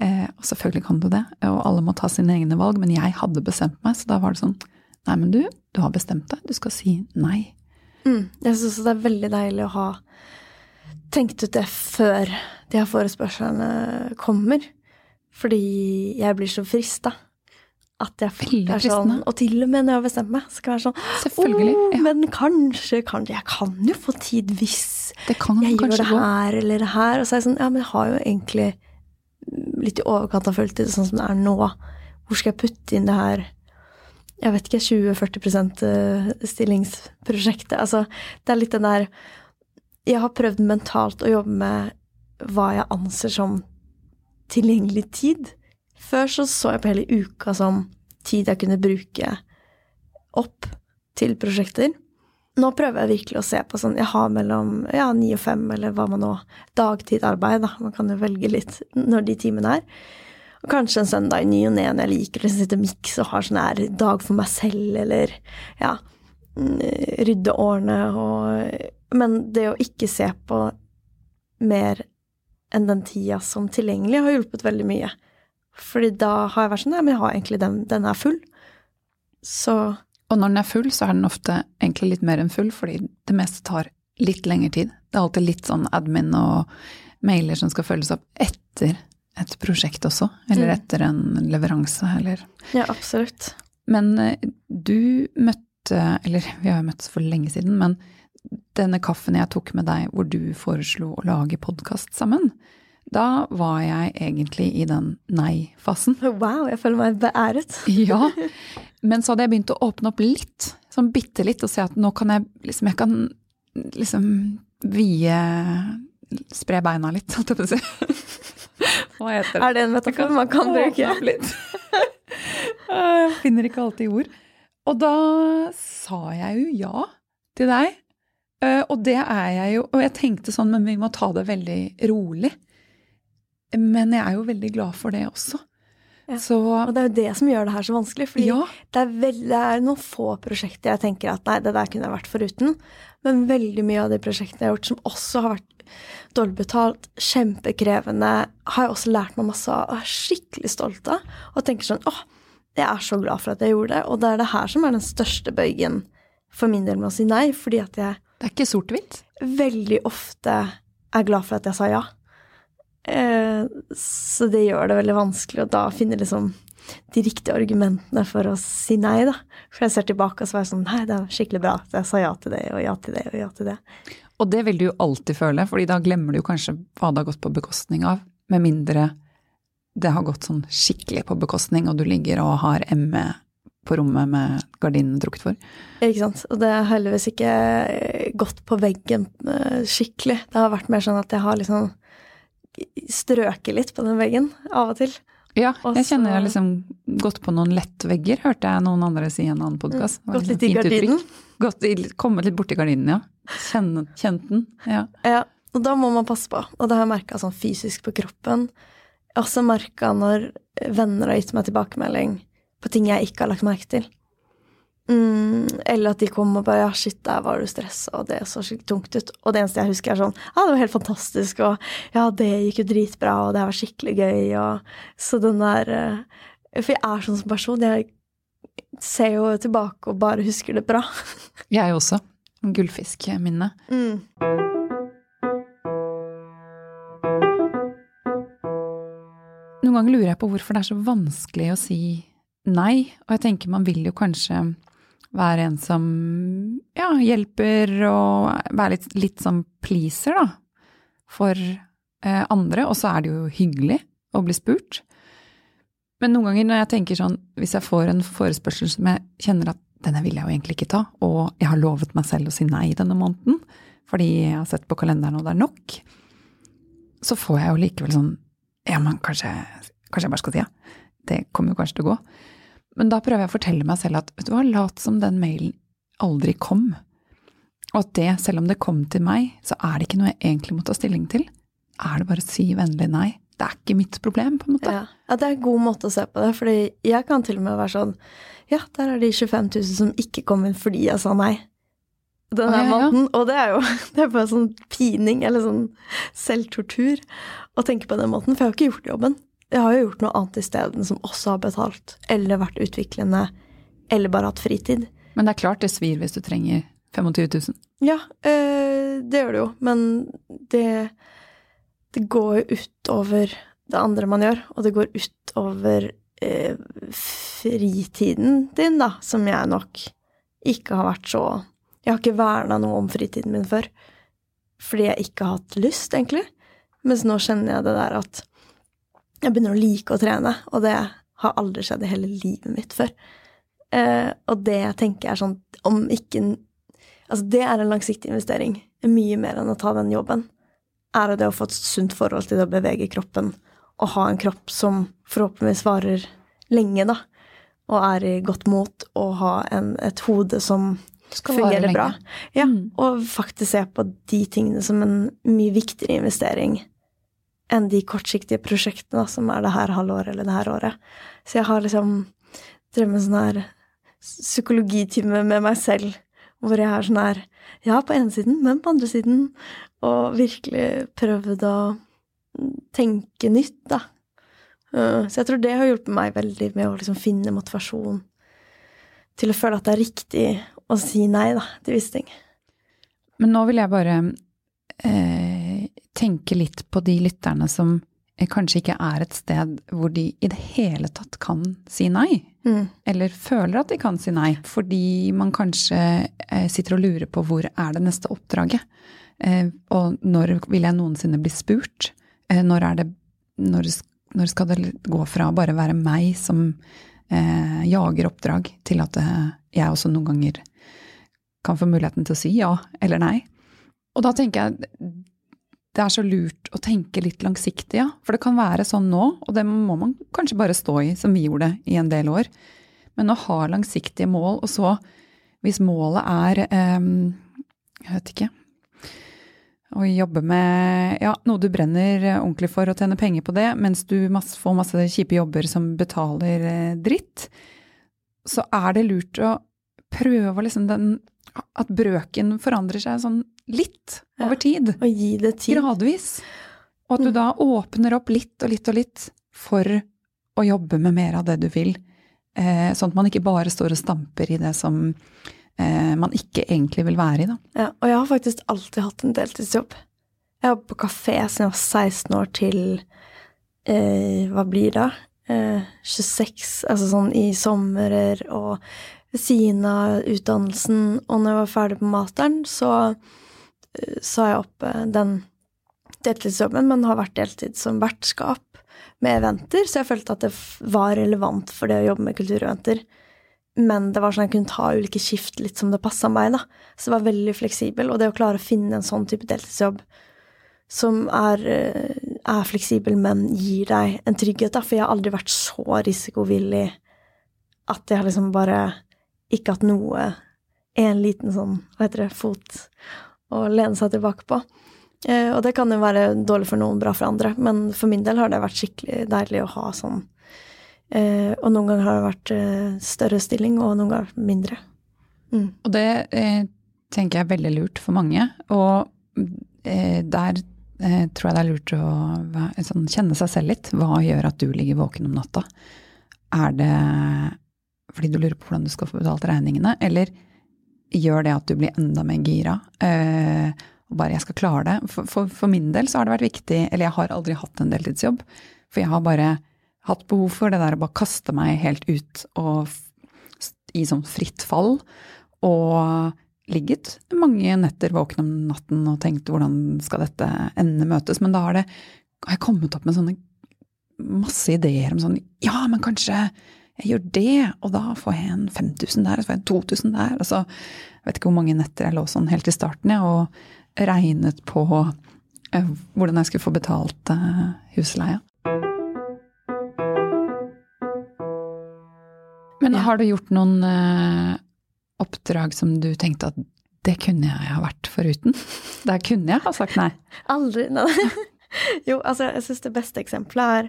Eh, og selvfølgelig kan du det, og alle må ta sine egne valg, men jeg hadde bestemt meg, så da var det sånn Nei, men du, du har bestemt deg, du skal si nei. Mm. Jeg syns det er veldig deilig å ha tenkt ut det før de her forespørslene kommer. Fordi jeg blir så frista. At jeg Veldig er sånn fristende. Og til og med når jeg har bestemt meg, skal jeg være sånn Selvfølgelig. «Åh, Ja, Men kanskje, kan Jeg kan jo få tid hvis det kan jeg gjør det her eller det her. Og så er jeg sånn Ja, men jeg har jo egentlig litt i overkant av fulltid sånn som det er nå. Hvor skal jeg putte inn det her jeg vet ikke, 20-40% stillingsprosjektet? Altså, det er litt den der Jeg har prøvd mentalt å jobbe med hva jeg anser som tilgjengelig tid. Før så så jeg på hele uka som tid jeg kunne bruke opp til prosjekter. Nå prøver jeg virkelig å se på sånn Jeg har mellom ja, ni og fem, eller hva man nå Dagtidarbeid, da. Man kan jo velge litt når de timene er. Og kanskje en søndag i ny og ne når jeg liker å sitte og mikse og har sånn her dag for meg selv, eller ja mm, Rydde årene og Men det å ikke se på mer enn den tida som tilgjengelig, har hjulpet veldig mye. Fordi da har jeg vært sånn Nei, men jeg har egentlig den, den er full. Så Og når den er full, så er den ofte egentlig litt mer enn full, fordi det meste tar litt lengre tid. Det er alltid litt sånn admin og mailer som skal følges opp etter et prosjekt også, eller Mm. etter en leveranse, eller ja, absolutt. Men eh, du møtte, eller (laughs) vi har jo møttes for lenge siden, men denne kaffen jeg tok med deg hvor du foreslo å lage podkast sammen, da var jeg egentlig i den nei-fasen. (laughs) Wow, jeg føler meg beæret. (laughs) Ja, men så hadde jeg begynt å åpne opp litt, sånn bitte litt, og se at nå kan jeg liksom, jeg kan liksom vie Spre beina litt, holdt jeg på å si. (laughs) Hva heter det? Er det en metafor man kan åpne opp litt. Jeg finner ikke alltid ord. Og da sa jeg jo ja til deg. Eh, Og det er jeg jo. Og jeg tenkte sånn, men vi må ta det veldig rolig. Men jeg er jo veldig glad for det også. Ja. Så Og det er jo det som gjør det her så vanskelig. Fordi ja, det, er det er noen få prosjekter jeg tenker at nei, det der kunne jeg vært foruten. Men veldig mye av de prosjektene jeg har gjort som også har vært dårlig betalt, kjempekrevende, har jeg også lært meg masse av og er skikkelig stolt av. Og tenker sånn åh, jeg er så glad for at jeg gjorde det. Og det er det her som er den største bøygen for min del med å si nei. Fordi at jeg det er ikke sort-hvitt. veldig ofte er glad for at jeg sa ja. Eh, så det gjør det veldig vanskelig å da finne liksom de riktige argumentene for å si nei, da. For jeg ser tilbake og så var jeg sånn Nei, det er skikkelig bra at jeg sa ja til det, og ja til det, og ja til det. Og det vil du jo alltid føle, fordi da glemmer du jo kanskje hva det har gått på bekostning av. Med mindre det har gått sånn skikkelig på bekostning, og du ligger og har ME på rommet med gardinene trukket for. Ikke sant. Og det har heldigvis ikke gått på veggen eh, skikkelig. Det har vært mer sånn at jeg har liksom strøket litt på den veggen av og til. Ja, jeg jeg kjenner jeg har liksom gått på noen lettvegger, hørte jeg noen andre si i en annen podkast. Gått litt i gardinen. Gått kommet litt borti gardinen, ja. Kjenne, kjent den. Ja. Ja, og da må man passe på. Og det har jeg merka sånn fysisk på kroppen. Jeg har også merka når venner har gitt meg tilbakemelding på ting jeg ikke har lagt merke til. Mm, eller at de kom og bare 'ja, shit, der var du stressa, og det så skikkelig tungt ut'. Og det eneste jeg husker, er sånn 'ja, det var helt fantastisk', og 'ja, det gikk jo dritbra', og 'det var skikkelig gøy', og Så den der eh, For jeg er sånn som person. Jeg ser jo tilbake og bare husker det bra. (laughs) Jeg også. Gullfiskminne. Mm. Noen ganger lurer jeg på hvorfor det er så vanskelig å si nei, og jeg tenker man vil jo kanskje være en som ja, hjelper og være litt, litt sånn pleaser, da, for eh, andre, og så er det jo hyggelig å bli spurt. Men noen ganger når jeg tenker sånn, hvis jeg får en forespørsel som jeg kjenner at denne vil jeg jo egentlig ikke ta, og jeg har lovet meg selv å si nei denne måneden, fordi jeg har sett på kalenderen og det er nok, så får jeg jo likevel sånn ja, men kanskje, kanskje jeg bare skal si ja. Det kommer jo kanskje til å gå. Men da prøver jeg å fortelle meg selv at vet du hva, lat som den mailen aldri kom. Og at det, selv om det kom til meg, så er det ikke noe jeg egentlig må ta stilling til. Er det bare å si vennlig nei? Det er ikke mitt problem, på en måte. Ja. ja, det er en god måte å se på det, fordi jeg kan til og med være sånn Ja, der er de 25 000 som ikke kom inn fordi jeg sa nei. Den Å, her ja, måneden. Og det er jo (laughs) det er bare sånn pining, eller sånn selvtortur, å tenke på den måten. For jeg har jo ikke gjort jobben. Jeg har jo gjort noe annet isteden som også har betalt, eller vært utviklende, eller bare hatt fritid. Men det er klart det svir hvis du trenger 25 000. Ja, øh, det gjør det jo, men det Det går jo utover det andre man gjør, og det går utover øh, fritiden din, da, som jeg nok ikke har vært så Jeg har ikke verna noe om fritiden min før, fordi jeg ikke har hatt lyst, egentlig. Mens nå kjenner jeg det der at jeg begynner å like å trene, og det har aldri skjedd i hele livet mitt før. Eh, og det jeg tenker er sånn Om ikke Altså, det er en langsiktig investering. Mye mer enn å ta den jobben. Er det å få et sunt forhold til å bevege kroppen, og ha en kropp som forhåpentligvis varer lenge, da, og er i godt mot, og ha en, et hode som fungerer bra. Ja, Mm. og faktisk se på de tingene som en mye viktigere investering enn de kortsiktige prosjektene da, som er det her halvåret eller det her året. Så jeg har liksom drevet med sånn her psykologitime med meg selv, hvor jeg er sånn her Ja, på ene siden, men på andre siden. Og virkelig prøvd å tenke nytt, da. Uh, Så jeg tror det har hjulpet meg veldig med å liksom finne motivasjon til å føle at det er riktig å si nei, da, til visse ting. Men nå vil jeg bare eh, tenke litt på de lytterne som eh, kanskje ikke er et sted hvor de i det hele tatt kan si nei. Mm. Eller føler at de kan si nei, fordi man kanskje eh, sitter og lurer på hvor er det neste oppdraget. Eh, og når vil jeg noensinne bli spurt? Eh, når er det når, når skal det gå fra bare være meg som eh, jager oppdrag, til at jeg også noen ganger kan få muligheten til å si ja eller nei? Og da tenker jeg det er så lurt å tenke litt langsiktig, ja. For det kan være sånn nå, og det må man kanskje bare stå i, som vi gjorde i en del år. Men å ha langsiktige mål, og så, hvis målet er eh, Jeg vet ikke Å jobbe med ja, noe du brenner ordentlig for og tjene penger på det, mens du masse, får masse kjipe jobber som betaler eh, dritt, så er det lurt å prøve liksom den At brøken forandrer seg sånn litt over tid. Og gi det tid. Gradvis. Og at du Mm. da åpner opp litt og litt og litt for å jobbe med mer av det du vil. Eh, sånn at man ikke bare står og stamper i det som eh, man ikke egentlig vil være i, da. Ja, og jeg har faktisk alltid hatt en deltidsjobb. Jeg var på kafé siden jeg var 16 år til eh, Hva blir det? eh, 26, altså sånn i sommerer og ved siden av utdannelsen. Og når jeg var ferdig på masteren, så eh, sa jeg opp eh, den deltidsjobben, men har vært deltid som vertskap med eventer, så jeg følte at det var relevant for det å jobbe med kultureventer. Men det var sånn jeg kunne ta ulike skift litt som det passa meg, da. Så det var veldig fleksibel, og det å klare å finne en sånn type deltidsjobb som er, eh, er fleksibel, men gir deg en trygghet, da, for jeg har aldri vært så risikovillig at jeg har liksom bare ikke hatt noe En liten sånn, hva heter det, fot å lene seg tilbake på. Eh, og det kan jo være dårlig for noen, bra for andre, men for min del har det vært skikkelig deilig å ha sånn. Eh, og noen ganger har det vært eh, større stilling, og noen ganger mindre. Mm. Og det tenker jeg er veldig lurt for mange. Og der tror jeg det er lurt å sånn, kjenne seg selv litt. Hva gjør at du ligger våken om natta? Er det fordi du lurer på hvordan du skal få betalt regningene, eller gjør det at du blir enda mer gira? Eh, og bare 'jeg skal klare det'. For, for, for, min del så har det vært viktig Eller jeg har aldri hatt en deltidsjobb. For jeg har bare hatt behov for det der å bare kaste meg helt ut og i sånn fritt fall. Og ligget mange netter våken om natten og tenkt 'hvordan skal dette ende møtes'? Men da har, det, har jeg kommet opp med sånne masse ideer om sånn 'ja, men kanskje' jeg gjør det, og da får jeg en 5000 der, og så får jeg en 2000 der. Og så, jeg vet ikke hvor mange netter jeg lå sånn helt i starten, jeg, og regnet på uh, hvordan jeg skulle få betalt uh, husleia. Men har du gjort noen uh, oppdrag som du tenkte at det kunne jeg ha vært foruten? (laughs) Der kunne jeg ha sagt nei. Aldri. Nei. (laughs) jo, altså, jeg syns det beste eksempelet er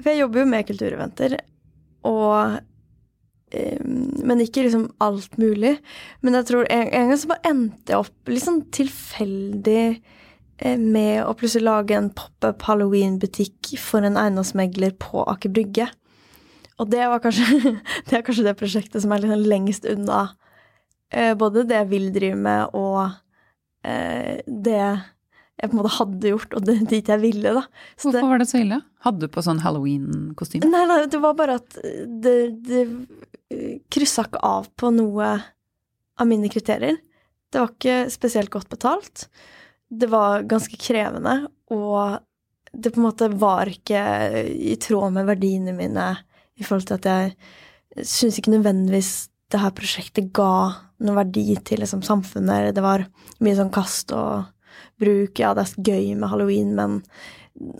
For jeg jobber jo med kultureventer, og um, Men ikke liksom alt mulig. Men jeg tror en, en gang så bare endte jeg opp litt sånn tilfeldig eh, med å plutselig lage en pop-up halloween-butikk for en eiendomsmegler på Aker Brygge. Og det kanskje (laughs) det, er kanskje det prosjektet som er liksom lengst unna eh, både det jeg vil drive med, og eh, det jeg på en måte hadde gjort, og det, dit jeg ville, da. Så Hvorfor det, var det så ille? Hadde du på sånn halloween-kostyme? Nei, nei, det var bare at det, det eh, kryssa ikke av på noe av mine kriterier. Det var ikke spesielt godt betalt. Det var ganske krevende, og det på en måte var ikke i tråd med verdiene mine i forhold til at jeg syns ikke nødvendigvis det her prosjektet ga noen verdi til liksom, samfunnet. Det var mye sånn kast og bruk. Ja, det er gøy med halloween, men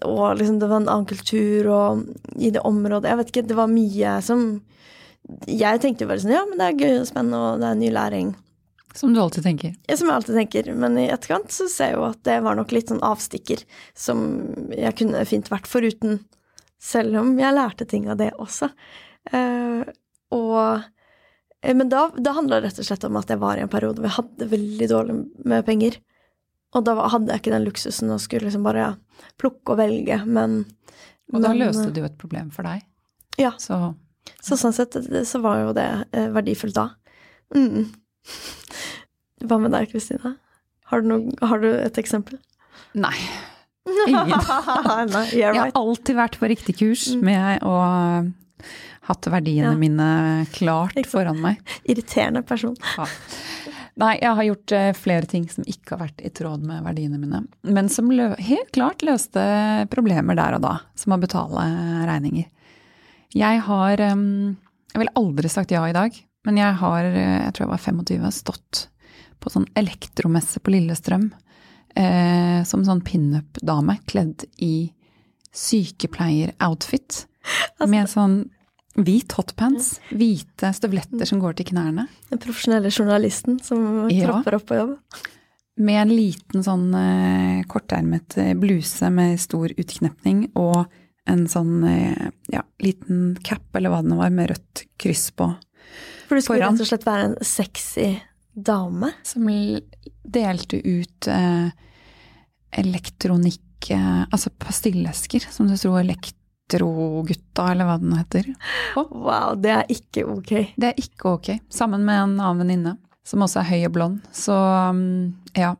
Og liksom, det var en annen kultur, og i det området Jeg vet ikke, det var mye som Jeg tenkte jo bare sånn Ja, men det er gøy og spennende, og det er ny læring. Som du alltid tenker? Ja, som jeg alltid tenker. Men i etterkant så ser jeg jo at det var nok litt sånn avstikker som jeg kunne fint vært foruten. Selv om jeg lærte ting av det også. Uh, og eh, Men da, da handla det rett og slett om at jeg var i en periode hvor jeg hadde veldig dårlig med penger. Og da hadde jeg ikke den luksusen og skulle liksom bare plukke og velge, men Og da men, løste du jo et problem for deg. Ja. Så, så sånn sett så var jo det eh, verdifullt da. Mm. Hva med deg, Kristine? Har, har, du et eksempel? Nei. (laughs) Ingen. Nei, right. Jeg har alltid vært på riktig kurs mm. med å hatt verdiene ja. mine klart foran meg. Irriterende person. Ja. Nei, jeg har gjort uh, flere ting som ikke har vært i tråd med verdiene mine. Men som helt klart løste problemer der og da, som å betale regninger. Jeg har um, Jeg ville aldri sagt ja i dag, men jeg har, eh, jeg tror jeg var 25, stått på sånn elektromesse på Lillestrøm eh, som sånn pinup-dame kledd i sykepleier-outfit. Altså, med sånn Hvit hotpants, hvite støvletter som går til knærne. Den profesjonelle journalisten som ja. tropper opp på jobb. Med en liten sånn eh, kortermet eh, bluse med stor utknepning og en sånn eh, ja, liten cap, eller hva det var, med rødt kryss på. For du skulle foran. rett og slett være en sexy dame? Som delte ut eh, elektronikk, eh, altså pastillesker, som det sto elekt Retrogutta, eller hva den heter. Oh. Wow, det er ikke ok. Det er ikke ok. Sammen med en annen venninne, som også er høy og blond. Så um, ja.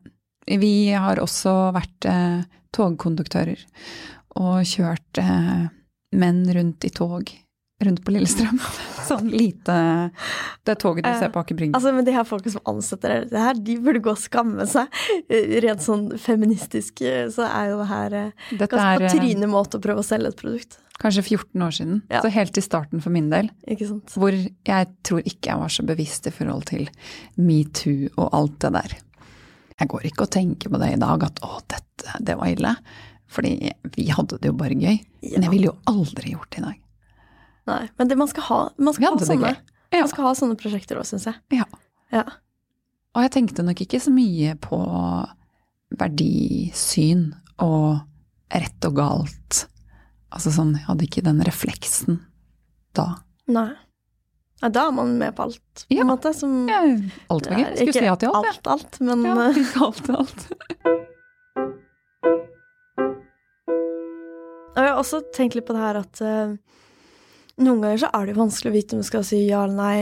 Vi har også vært eh, togkonduktører og kjørt eh, menn rundt i tog rundt på Lillestrøm. (laughs) Sånn lite Det toget du ser på Aker Brygge. Altså, men de her folka som ansetter det her, de burde gå og skamme seg. Rent sånn feministisk eh, så er jo det her eh, Dette ganske på eh, trynet måte å prøve å selge et produkt. kanskje 14 år siden. Ja. Så helt i starten for min del. Ikke sant? Hvor jeg tror ikke jeg var så bevisst i forhold til metoo og alt det der. Jeg går ikke og tenker på det i dag at å, dette, det var ille. Fordi vi hadde det jo bare gøy. Men jeg ville jo aldri gjort det i dag. Nei, men det, man skal ha, man skal ha sånne. Ja. Man skal ha sånne prosjekter òg, syns jeg. Ja. Ja. Og jeg tenkte nok ikke så mye på verdisyn og rett og galt. Altså sånn, jeg hadde ikke den refleksen da. Nei. Ja, da er man med på alt, på en måte. Som Ja, alt var gøy. Skulle si ja til alt, alt, alt, men Ja, ikke alt, alt. (laughs) Og jeg har også tenkt litt på det her at eh, noen ganger så er det jo vanskelig å vite om du skal si ja eller nei.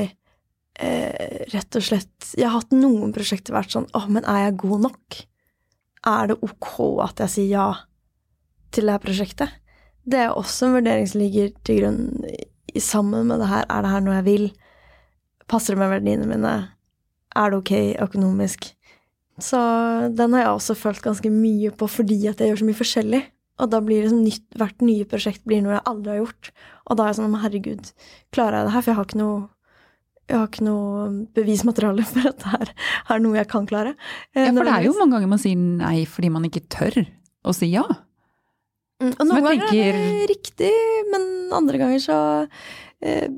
Eh, rett og slett Jeg har hatt noen prosjekter vært sånn Å, men er jeg god nok? Er det ok at jeg sier ja til det her prosjektet? Det er også en vurdering som ligger til grunn i, sammen med det her. Er det her noe jeg vil? Passer det med verdiene mine? Er det ok økonomisk? Så den har jeg også følt ganske mye på fordi at jeg gjør så mye forskjellig. Og da blir liksom nytt, hvert nye prosjekt blir noe jeg aldri har gjort. Og da er jeg sånn, herregud, klarer jeg det her? For jeg har ikke noe, jeg har ikke noe bevismateriale (laughs) for at det her er noe jeg kan klare. Eh, Ja, for det er jo mange ganger man sier nei fordi man ikke tør å si ja. Mm, Og noen ganger er det riktig, men andre ganger så eh,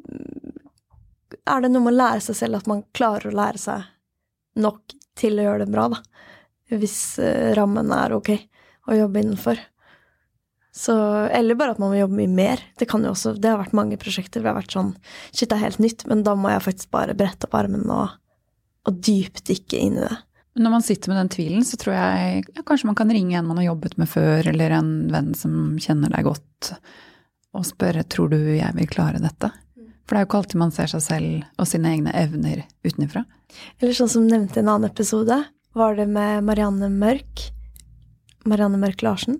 er det noe med å lære seg selv at man klarer å lære seg nok til å gjøre det bra, da. Hvis eh, rammen er ok å jobbe innenfor. Så, eller bare at man må jobbe mye mer. Det kan jo også, det har vært mange prosjekter hvor det har vært sånn Shit, det er helt nytt, men da må jeg faktisk bare brette opp armen og, og dypdykke inn i det. Når man sitter med den tvilen, så tror jeg ja, kanskje man kan ringe en man har jobbet med før, eller en venn som kjenner deg godt, og spørre tror du jeg vil klare dette? For det er jo ikke alltid man ser seg selv og sine egne evner utenfra. Eller sånn som nevnte i en annen episode, var det med Marianne Mørk. Marianne Mørk Larsen.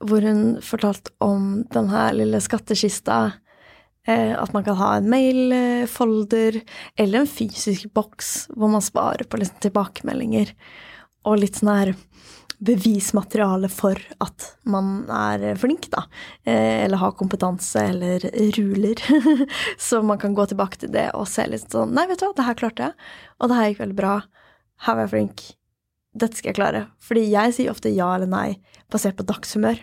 Hvor hun fortalte om den her lille skattkista. Eh, at man kan ha en mailfolder eller en fysisk boks hvor man sparer på liksom tilbakemeldinger. Og litt sånn her bevismateriale for at man er flink, da. Eh, eller har kompetanse eller ruler. (laughs) Så man kan gå tilbake til det og se litt sånn Nei, vet du hva, det her klarte jeg. Og det her gikk veldig bra. Her var jeg flink. Dette skal jeg klare. Fordi jeg sier ofte ja eller nei basert på dagshumør.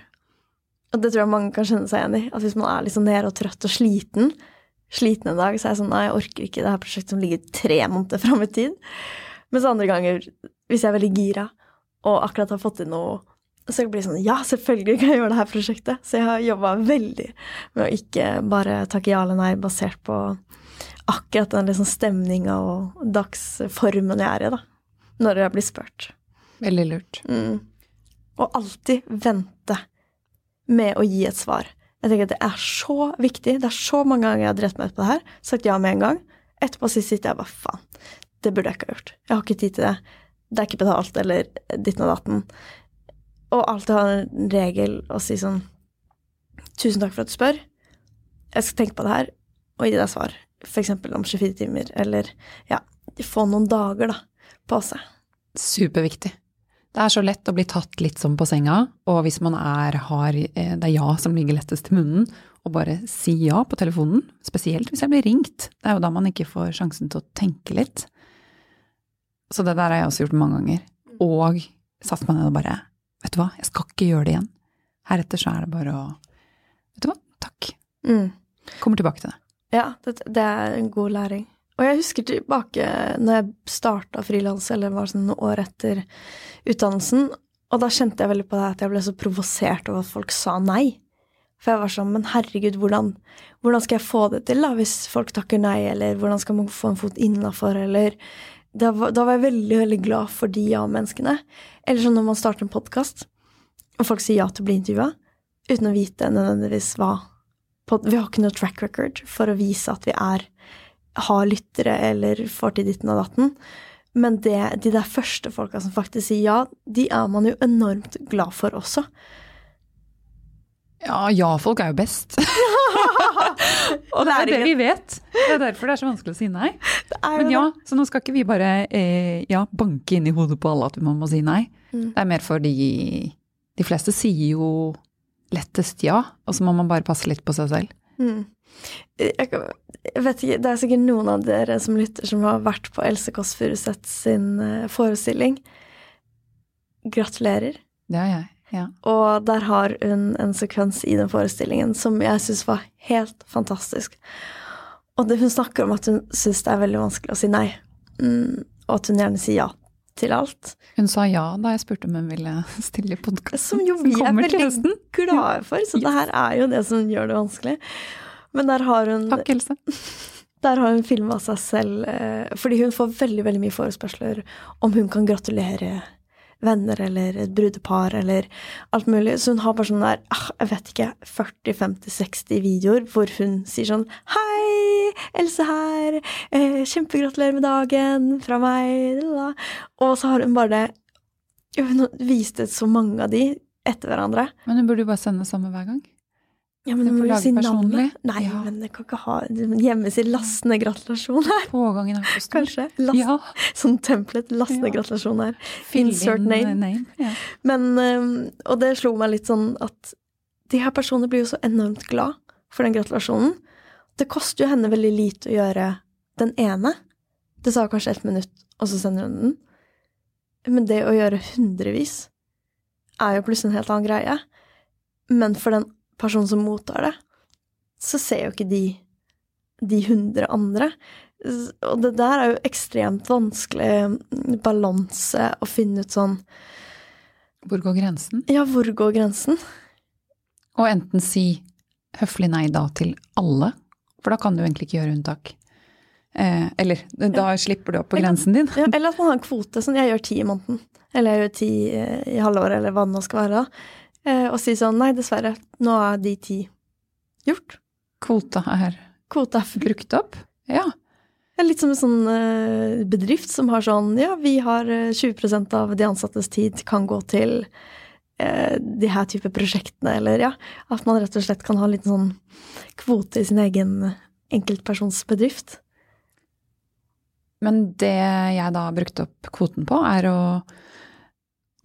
Og det tror jeg mange kan kjenne seg igjen i. At hvis man er litt sånn nede og trøtt og sliten, sliten en dag, så er jeg sånn nei, jeg orker ikke det her prosjektet som ligger tre måneder fram i tid. Mens andre ganger, hvis jeg er veldig gira og akkurat har fått inn noe, så blir det sånn ja, selvfølgelig kan jeg gjøre det her prosjektet. Så jeg har jobba veldig med å ikke bare takke ja eller nei basert på akkurat den liksom stemninga og dagsformen jeg er i, da. Når jeg blir spurt. Veldig lurt. Mm. Og alltid vente med å gi et svar. Jeg tenker at Det er så viktig. Det er så mange ganger jeg har drept meg ut på det her, sagt ja med en gang. Etterpå sitter jeg bare faen, det burde jeg ikke ha gjort. Jeg har ikke tid til det. Det er ikke betalt, eller ditten og datten. Og alltid ha en regel å si sånn Tusen takk for at du spør. Jeg skal tenke på det her og gi deg svar. Eksempel om 24 timer, eller ja, få noen dager, da, på seg. Superviktig. Det er så lett å bli tatt litt som på senga, og hvis man er, har eh, Det er ja som ligger lettest i munnen, og bare si ja på telefonen, spesielt hvis jeg blir ringt. Det er jo da man ikke får sjansen til å tenke litt. Så det der har jeg også gjort mange ganger. Og satt meg ned og bare Vet du hva, jeg skal ikke gjøre det igjen. Heretter så er det bare å Vet du hva, takk. Mm. Kommer tilbake til det. Ja, det, det er en god læring. Og jeg husker tilbake når jeg starta frilans, eller var sånn noen år etter utdannelsen, og da kjente jeg veldig på det at jeg ble så provosert over at folk sa nei. For jeg var sånn, men herregud, hvordan, hvordan skal jeg få det til, da, hvis folk takker nei, eller hvordan skal man få en fot innafor, eller da var, da var jeg veldig, veldig glad for de ja-menneskene. Eller sånn når man starter en podkast, og folk sier ja til å bli intervjua, uten å vite nødvendigvis hva Vi har ikke noe track record for å vise at vi er har lyttere eller får til ditten og datten. Men det, de der første folka som faktisk sier ja, de er man jo enormt glad for også. Ja, ja-folk er jo best. (laughs) og det er det vi vet. Det er derfor det er så vanskelig å si nei. Men ja, så nå skal ikke vi bare eh, ja, banke inn i hodet på alle at man må si nei. Mm. Det er mer fordi de fleste sier jo lettest ja, og så må man bare passe litt på seg selv. Mm. Jeg, vet ikke, det er sikkert noen av dere som lytter som har vært på Else Kåss Furuseth sin eh, forestilling. Gratulerer. Det har jeg. Ja. Og der har hun en sekvens i den forestillingen som jeg syns var helt fantastisk. Og det, hun snakker om at hun syns det er veldig vanskelig å si nei, mm, og at hun gjerne sier ja til alt. Hun sa ja da jeg spurte om hun ville stille i podkasten. Som jo vi er veldig glade for, så yes. det her er jo det som gjør det vanskelig. Men der har hun Takk, Else. (laughs) Der har hun filma seg selv, eh, fordi hun får veldig veldig mye forespørsler om hun kan gratulere venner eller et brudepar eller alt mulig. Så hun har bare sånn der, ah, jeg vet ikke, 40-50-60 videoer hvor hun sier sånn Hei, Else her. Eh, kjempegratulerer med dagen fra meg. Og så har hun bare det Hun viste så mange av de etter hverandre. Men hun burde jo bare sende samme hver gang. Ja, men du må jo si navnet. Nei, ja. men jeg kan ikke ha hjemme sin lastende gratulasjon her. Pågangen er for stor. Kanskje. Last, ja. Sånn templet lastende ja. gratulasjon her. Insert name. name. Ja. Men, um, og det slo meg litt sånn at de her personene blir jo så enormt glad for den gratulasjonen. Det koster jo henne veldig lite å gjøre den ene. Det sa kanskje ett minutt, og så sender hun den. Men det å gjøre hundrevis er jo plutselig en helt annen greie. Men for den personen som mottar det, så ser jo ikke de de hundre andre. Og det der er jo ekstremt vanskelig mm, balanse å finne ut sånn Hvor går grensen? Ja, hvor går grensen? Og enten si høflig nei da til alle, for da kan du egentlig ikke gjøre unntak. Eh, eller da ja. slipper du opp på grensen din. ja, (laughs) eller at man har en kvote, sånn jeg gjør ti i måneden. Eller jeg gjør ti i halvåret, eller hva det nå skal være. da og si sånn Nei, dessverre, nå er de ti gjort. Kvota er Kvota er brukt opp? Ja. Er litt som en sånn eh, bedrift som har sånn Ja, vi har 20 eh, av de ansattes tid kan gå til eh, de her type prosjektene, eller ja At man rett og slett kan ha litt sånn kvote i sin egen enkeltpersonsbedrift. Men det jeg da brukte opp kvoten på, er å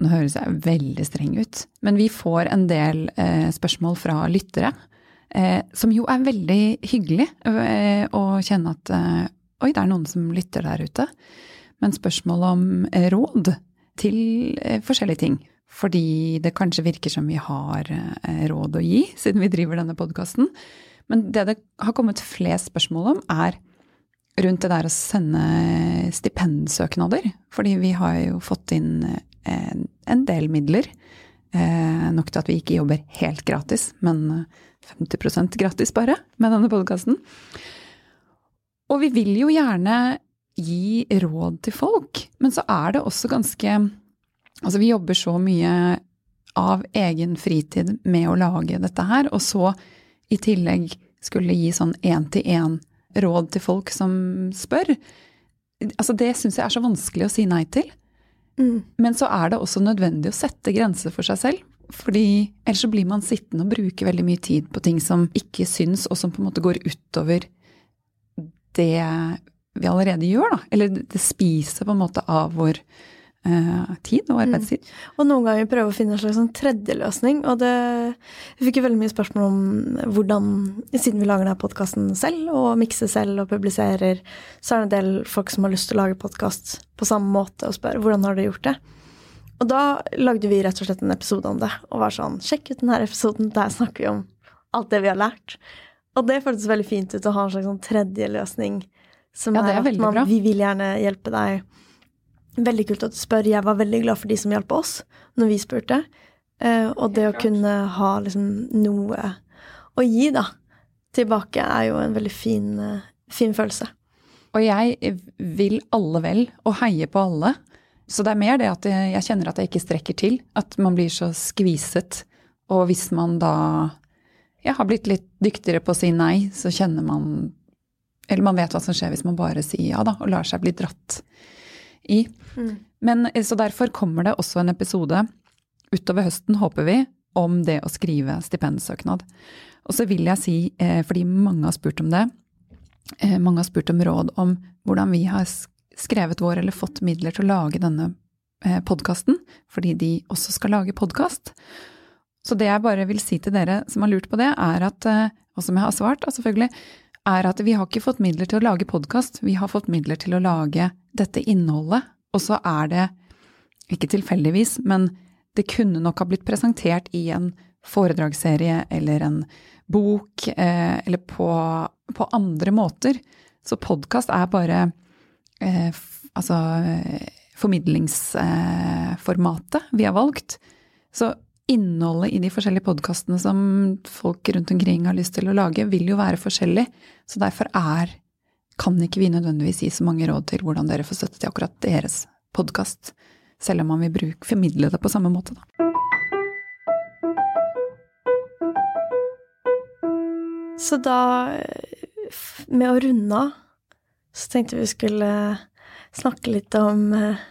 nå høres jeg veldig streng ut, men vi får en del eh, spørsmål fra lyttere. Eh, som jo er veldig hyggelig eh, å kjenne at eh, oi, det er noen som lytter der ute. Men spørsmål om eh, råd til eh, forskjellige ting. Fordi det kanskje virker som vi har råd å gi, siden vi driver denne podkasten. Men det det har kommet flest spørsmål om, er rundt det der å sende stipendsøknader. Fordi vi har jo fått inn en del midler. Eh, nok til at vi ikke jobber helt gratis, men 50 eh, gratis bare med denne podkasten. Og vi vil jo gjerne gi råd til folk, men så er det også ganske Altså, vi jobber så mye av egen fritid med å lage dette her, og så i tillegg skulle gi sånn én-til-én råd til folk som spør. Altså, det syns jeg er så vanskelig å si nei til. Mm. Men så er det også nødvendig å sette grenser for seg selv. Fordi ellers så blir man sittende og bruke veldig mye tid på ting som ikke syns, og som på en måte går utover det vi allerede gjør, da. Eller det spiser på en måte av vår uh, tid og arbeidstid. Mm. Og noen ganger prøve å finne en slags sånn tredje løsning. Og det Vi fikk jo veldig mye spørsmål om hvordan, siden vi lager denne podkasten selv, og mikser selv og publiserer, så er det en del folk som har lyst til å lage podkast på samme måte og spør hvordan har dere gjort det. Og da lagde vi rett og slett en episode om det, og var sånn Sjekk ut denne episoden, der snakker vi om alt det vi har lært. Og det føltes veldig fint ut å ha en slags sånn tredje løsning. Som ja, er, er at man, bra. vi vil gjerne hjelpe deg Veldig kult at du spør. Jeg var veldig glad for de som hjalp oss når vi spurte. Uh, og det å kunne ha liksom noe å gi, da, tilbake, er jo en veldig fin, uh, fin følelse. Og jeg vil alle vel, og heier på alle. Så det er mer det at jeg kjenner at jeg ikke strekker til. At man blir så skviset. Og hvis man da ja, har blitt litt dyktigere på å si nei, så kjenner man Eller man vet hva som skjer hvis man bare sier ja, da, og lar seg bli dratt i. Mm. Men eh, Så derfor kommer det også en episode utover høsten, håper vi, om det å skrive stipendsøknad. Og så vil jeg si, eh, fordi mange har spurt om det, eh, mange har spurt om råd om hvordan vi har skrevet vår eller fått midler til å lage denne podkasten, fordi de også skal lage podkast. Så det jeg bare vil si til dere som har lurt på det, er at, og som jeg har svart, selvfølgelig, er at vi har ikke fått midler til å lage podkast, vi har fått midler til å lage dette innholdet, og så er det, ikke tilfeldigvis, men det kunne nok ha blitt presentert i en foredragsserie eller en bok, eh, eller på, på, andre måter. Så podkast er bare eh, altså formidlingsformatet vi har valgt. Så innholdet i de forskjellige podkastene som folk rundt omkring har lyst til å lage, vil jo være forskjellig. Så derfor er kan ikke vi nødvendigvis gi så mange råd til hvordan dere får støtte til akkurat deres podkast selv om man vil bruke, formidle det på samme måte, da. Så da, med å runde av, så tenkte vi skulle snakke litt om eh,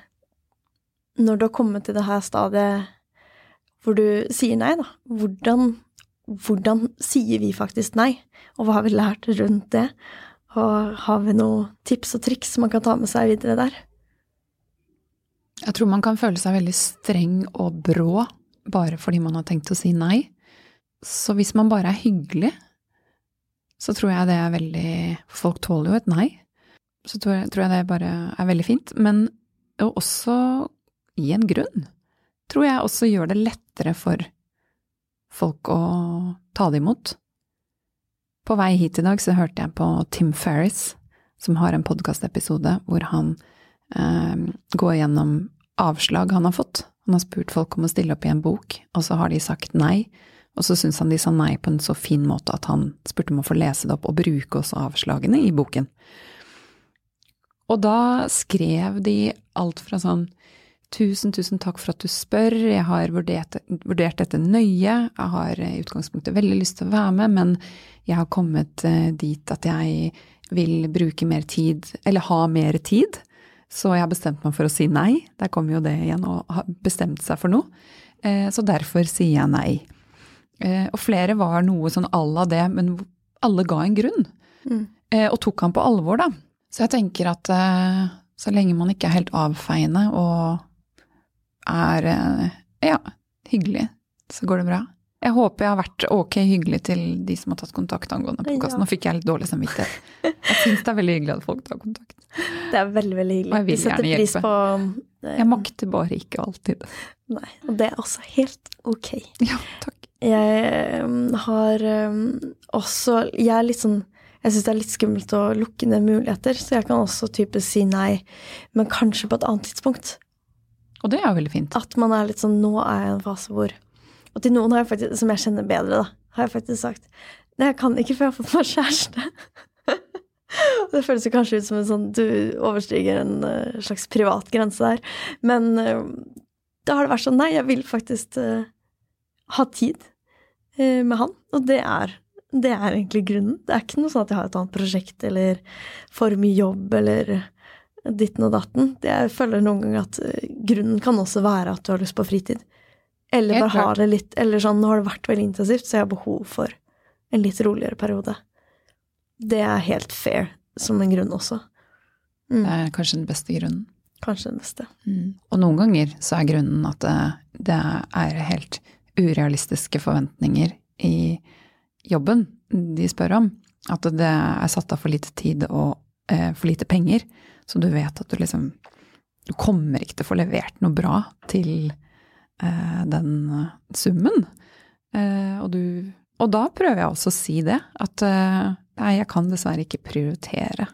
når du har kommet til det her stadiet hvor du sier nei, da. Hvordan, hvordan sier vi faktisk nei, og hva har vi lært rundt det? Og har vi noen tips og triks man kan ta med seg videre der? Jeg tror man kan føle seg veldig streng og brå bare fordi man har tenkt å si nei. Så hvis man bare er hyggelig, så tror jeg det er veldig Folk tåler jo et nei. Så tror jeg, tror jeg det bare er veldig fint. Men også gi en grunn tror jeg også gjør det lettere for folk å ta det imot. På vei hit i dag så hørte jeg på Tim Ferris, som har en podkastepisode hvor han eh, går gjennom avslag han har fått. Han har spurt folk om å stille opp i en bok, og så har de sagt nei. Og så syns han de sa nei på en så fin måte at han spurte om å få lese det opp og bruke også avslagene i boken. Og da skrev de alt fra sånn Tusen, tusen takk for at du spør, jeg har vurdert, vurdert, dette nøye, jeg har i utgangspunktet veldig lyst til å være med, men jeg har kommet eh, dit at jeg vil bruke mer tid, eller ha mer tid, så jeg har bestemt meg for å si nei. Der kommer jo det igjen å ha bestemt seg for noe. Eh, så derfor sier jeg nei. Eh, og flere var noe sånn à la det, men alle ga en grunn. Mm. Og tok han på alvor, da. Så jeg tenker at så lenge man ikke er helt avfeiende og er ja, hyggelig, så går det bra. Jeg håper jeg har vært ok hyggelig til de som har tatt kontakt angående podkasten. Ja. Nå fikk jeg litt dårlig samvittighet. Jeg syns det er veldig hyggelig at folk tar kontakt. Det er veldig, veldig hyggelig. Og jeg vil gjerne hjelpe. På, det. jeg makter bare ikke alltid. Nei, og det er også helt ok. Ja, takk. Jeg um, har um, også Jeg er litt sånn jeg syns det er litt skummelt å lukke ned muligheter, så jeg kan også type si nei, men kanskje på et annet tidspunkt. Og det er jo veldig fint. At man er litt sånn Nå er jeg i en fase hvor og til noen jeg faktisk, som jeg kjenner bedre, da, har jeg faktisk sagt Nei, jeg kan ikke før jeg har fått meg kjæreste. (laughs) det føles jo kanskje ut som en sånn du overstiger en uh, slags privat grense der. Men uh, da har det vært sånn Nei, jeg vil faktisk uh, ha tid med han. Og det er, det er egentlig grunnen. Det er ikke noe sånn at jeg har et annet prosjekt eller for mye jobb eller ditten og datten. Jeg føler noen ganger at grunnen kan også være at du har lyst på fritid. Eller bare har det litt Eller sånn, nå har det vært veldig intensivt, så jeg har behov for en litt roligere periode. Det er helt fair som en grunn også. Mm. Det er kanskje den beste grunnen. Kanskje den beste. Mm. Og noen ganger så er grunnen at det, det er helt urealistiske forventninger i jobben de spør om. At det er satt av for lite tid og eh, for lite penger. Så du vet at du liksom Du kommer ikke til å få levert noe bra til Eh, den eh, summen. Eh, og, du, og da prøver jeg også å si det. At nei, jeg kan dessverre ikke prioritere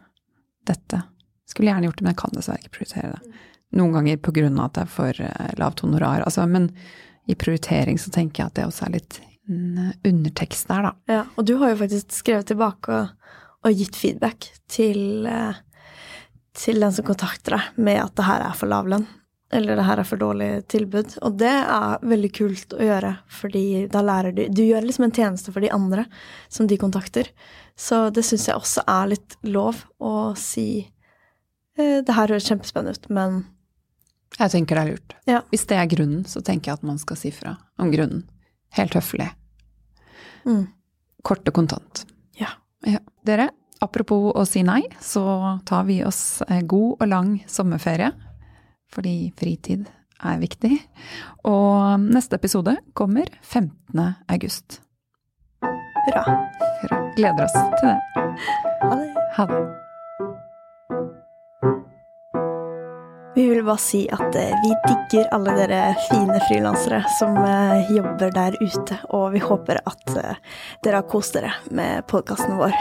dette. Skulle gjerne gjort det, men jeg kan dessverre ikke prioritere det. Noen ganger på grunn av at det er for lavt honorar. Altså, men i prioritering så tenker jeg at det også er litt undertekst der, da. Ja, og du har jo faktisk skrevet tilbake og, og gitt feedback til, til den som kontakter deg med at det her er for lav lønn eller det her er for dårlig tilbud. Og det er veldig kult å gjøre, fordi da lærer du Du gjør liksom en tjeneste for de andre som de kontakter. Så det syns jeg også er litt lov å si eh, Det her høres kjempespennende ut, men Jeg tenker det er lurt. Ja. Hvis det er grunnen, så tenker jeg at man skal si fra om grunnen. Helt høflig. Mm. Kort og kontant. Ja. Dere, apropos å si nei, så tar vi oss god og lang sommerferie. Fordi fritid er viktig. Og neste episode kommer 15. august. Hurra. Hurra. Gleder oss til det. Ha det. Ha det. Vi vil bare si at eh, vi digger alle dere fine frilansere som eh, jobber der ute, og vi håper at eh, dere har kost dere med podkasten vår.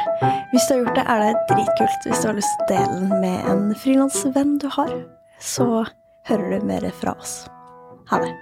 Hvis du har gjort det, er det dritkult. Hvis du har lyst til å dele den med en frilansvenn du har, så hører du mer fra oss. Ha det.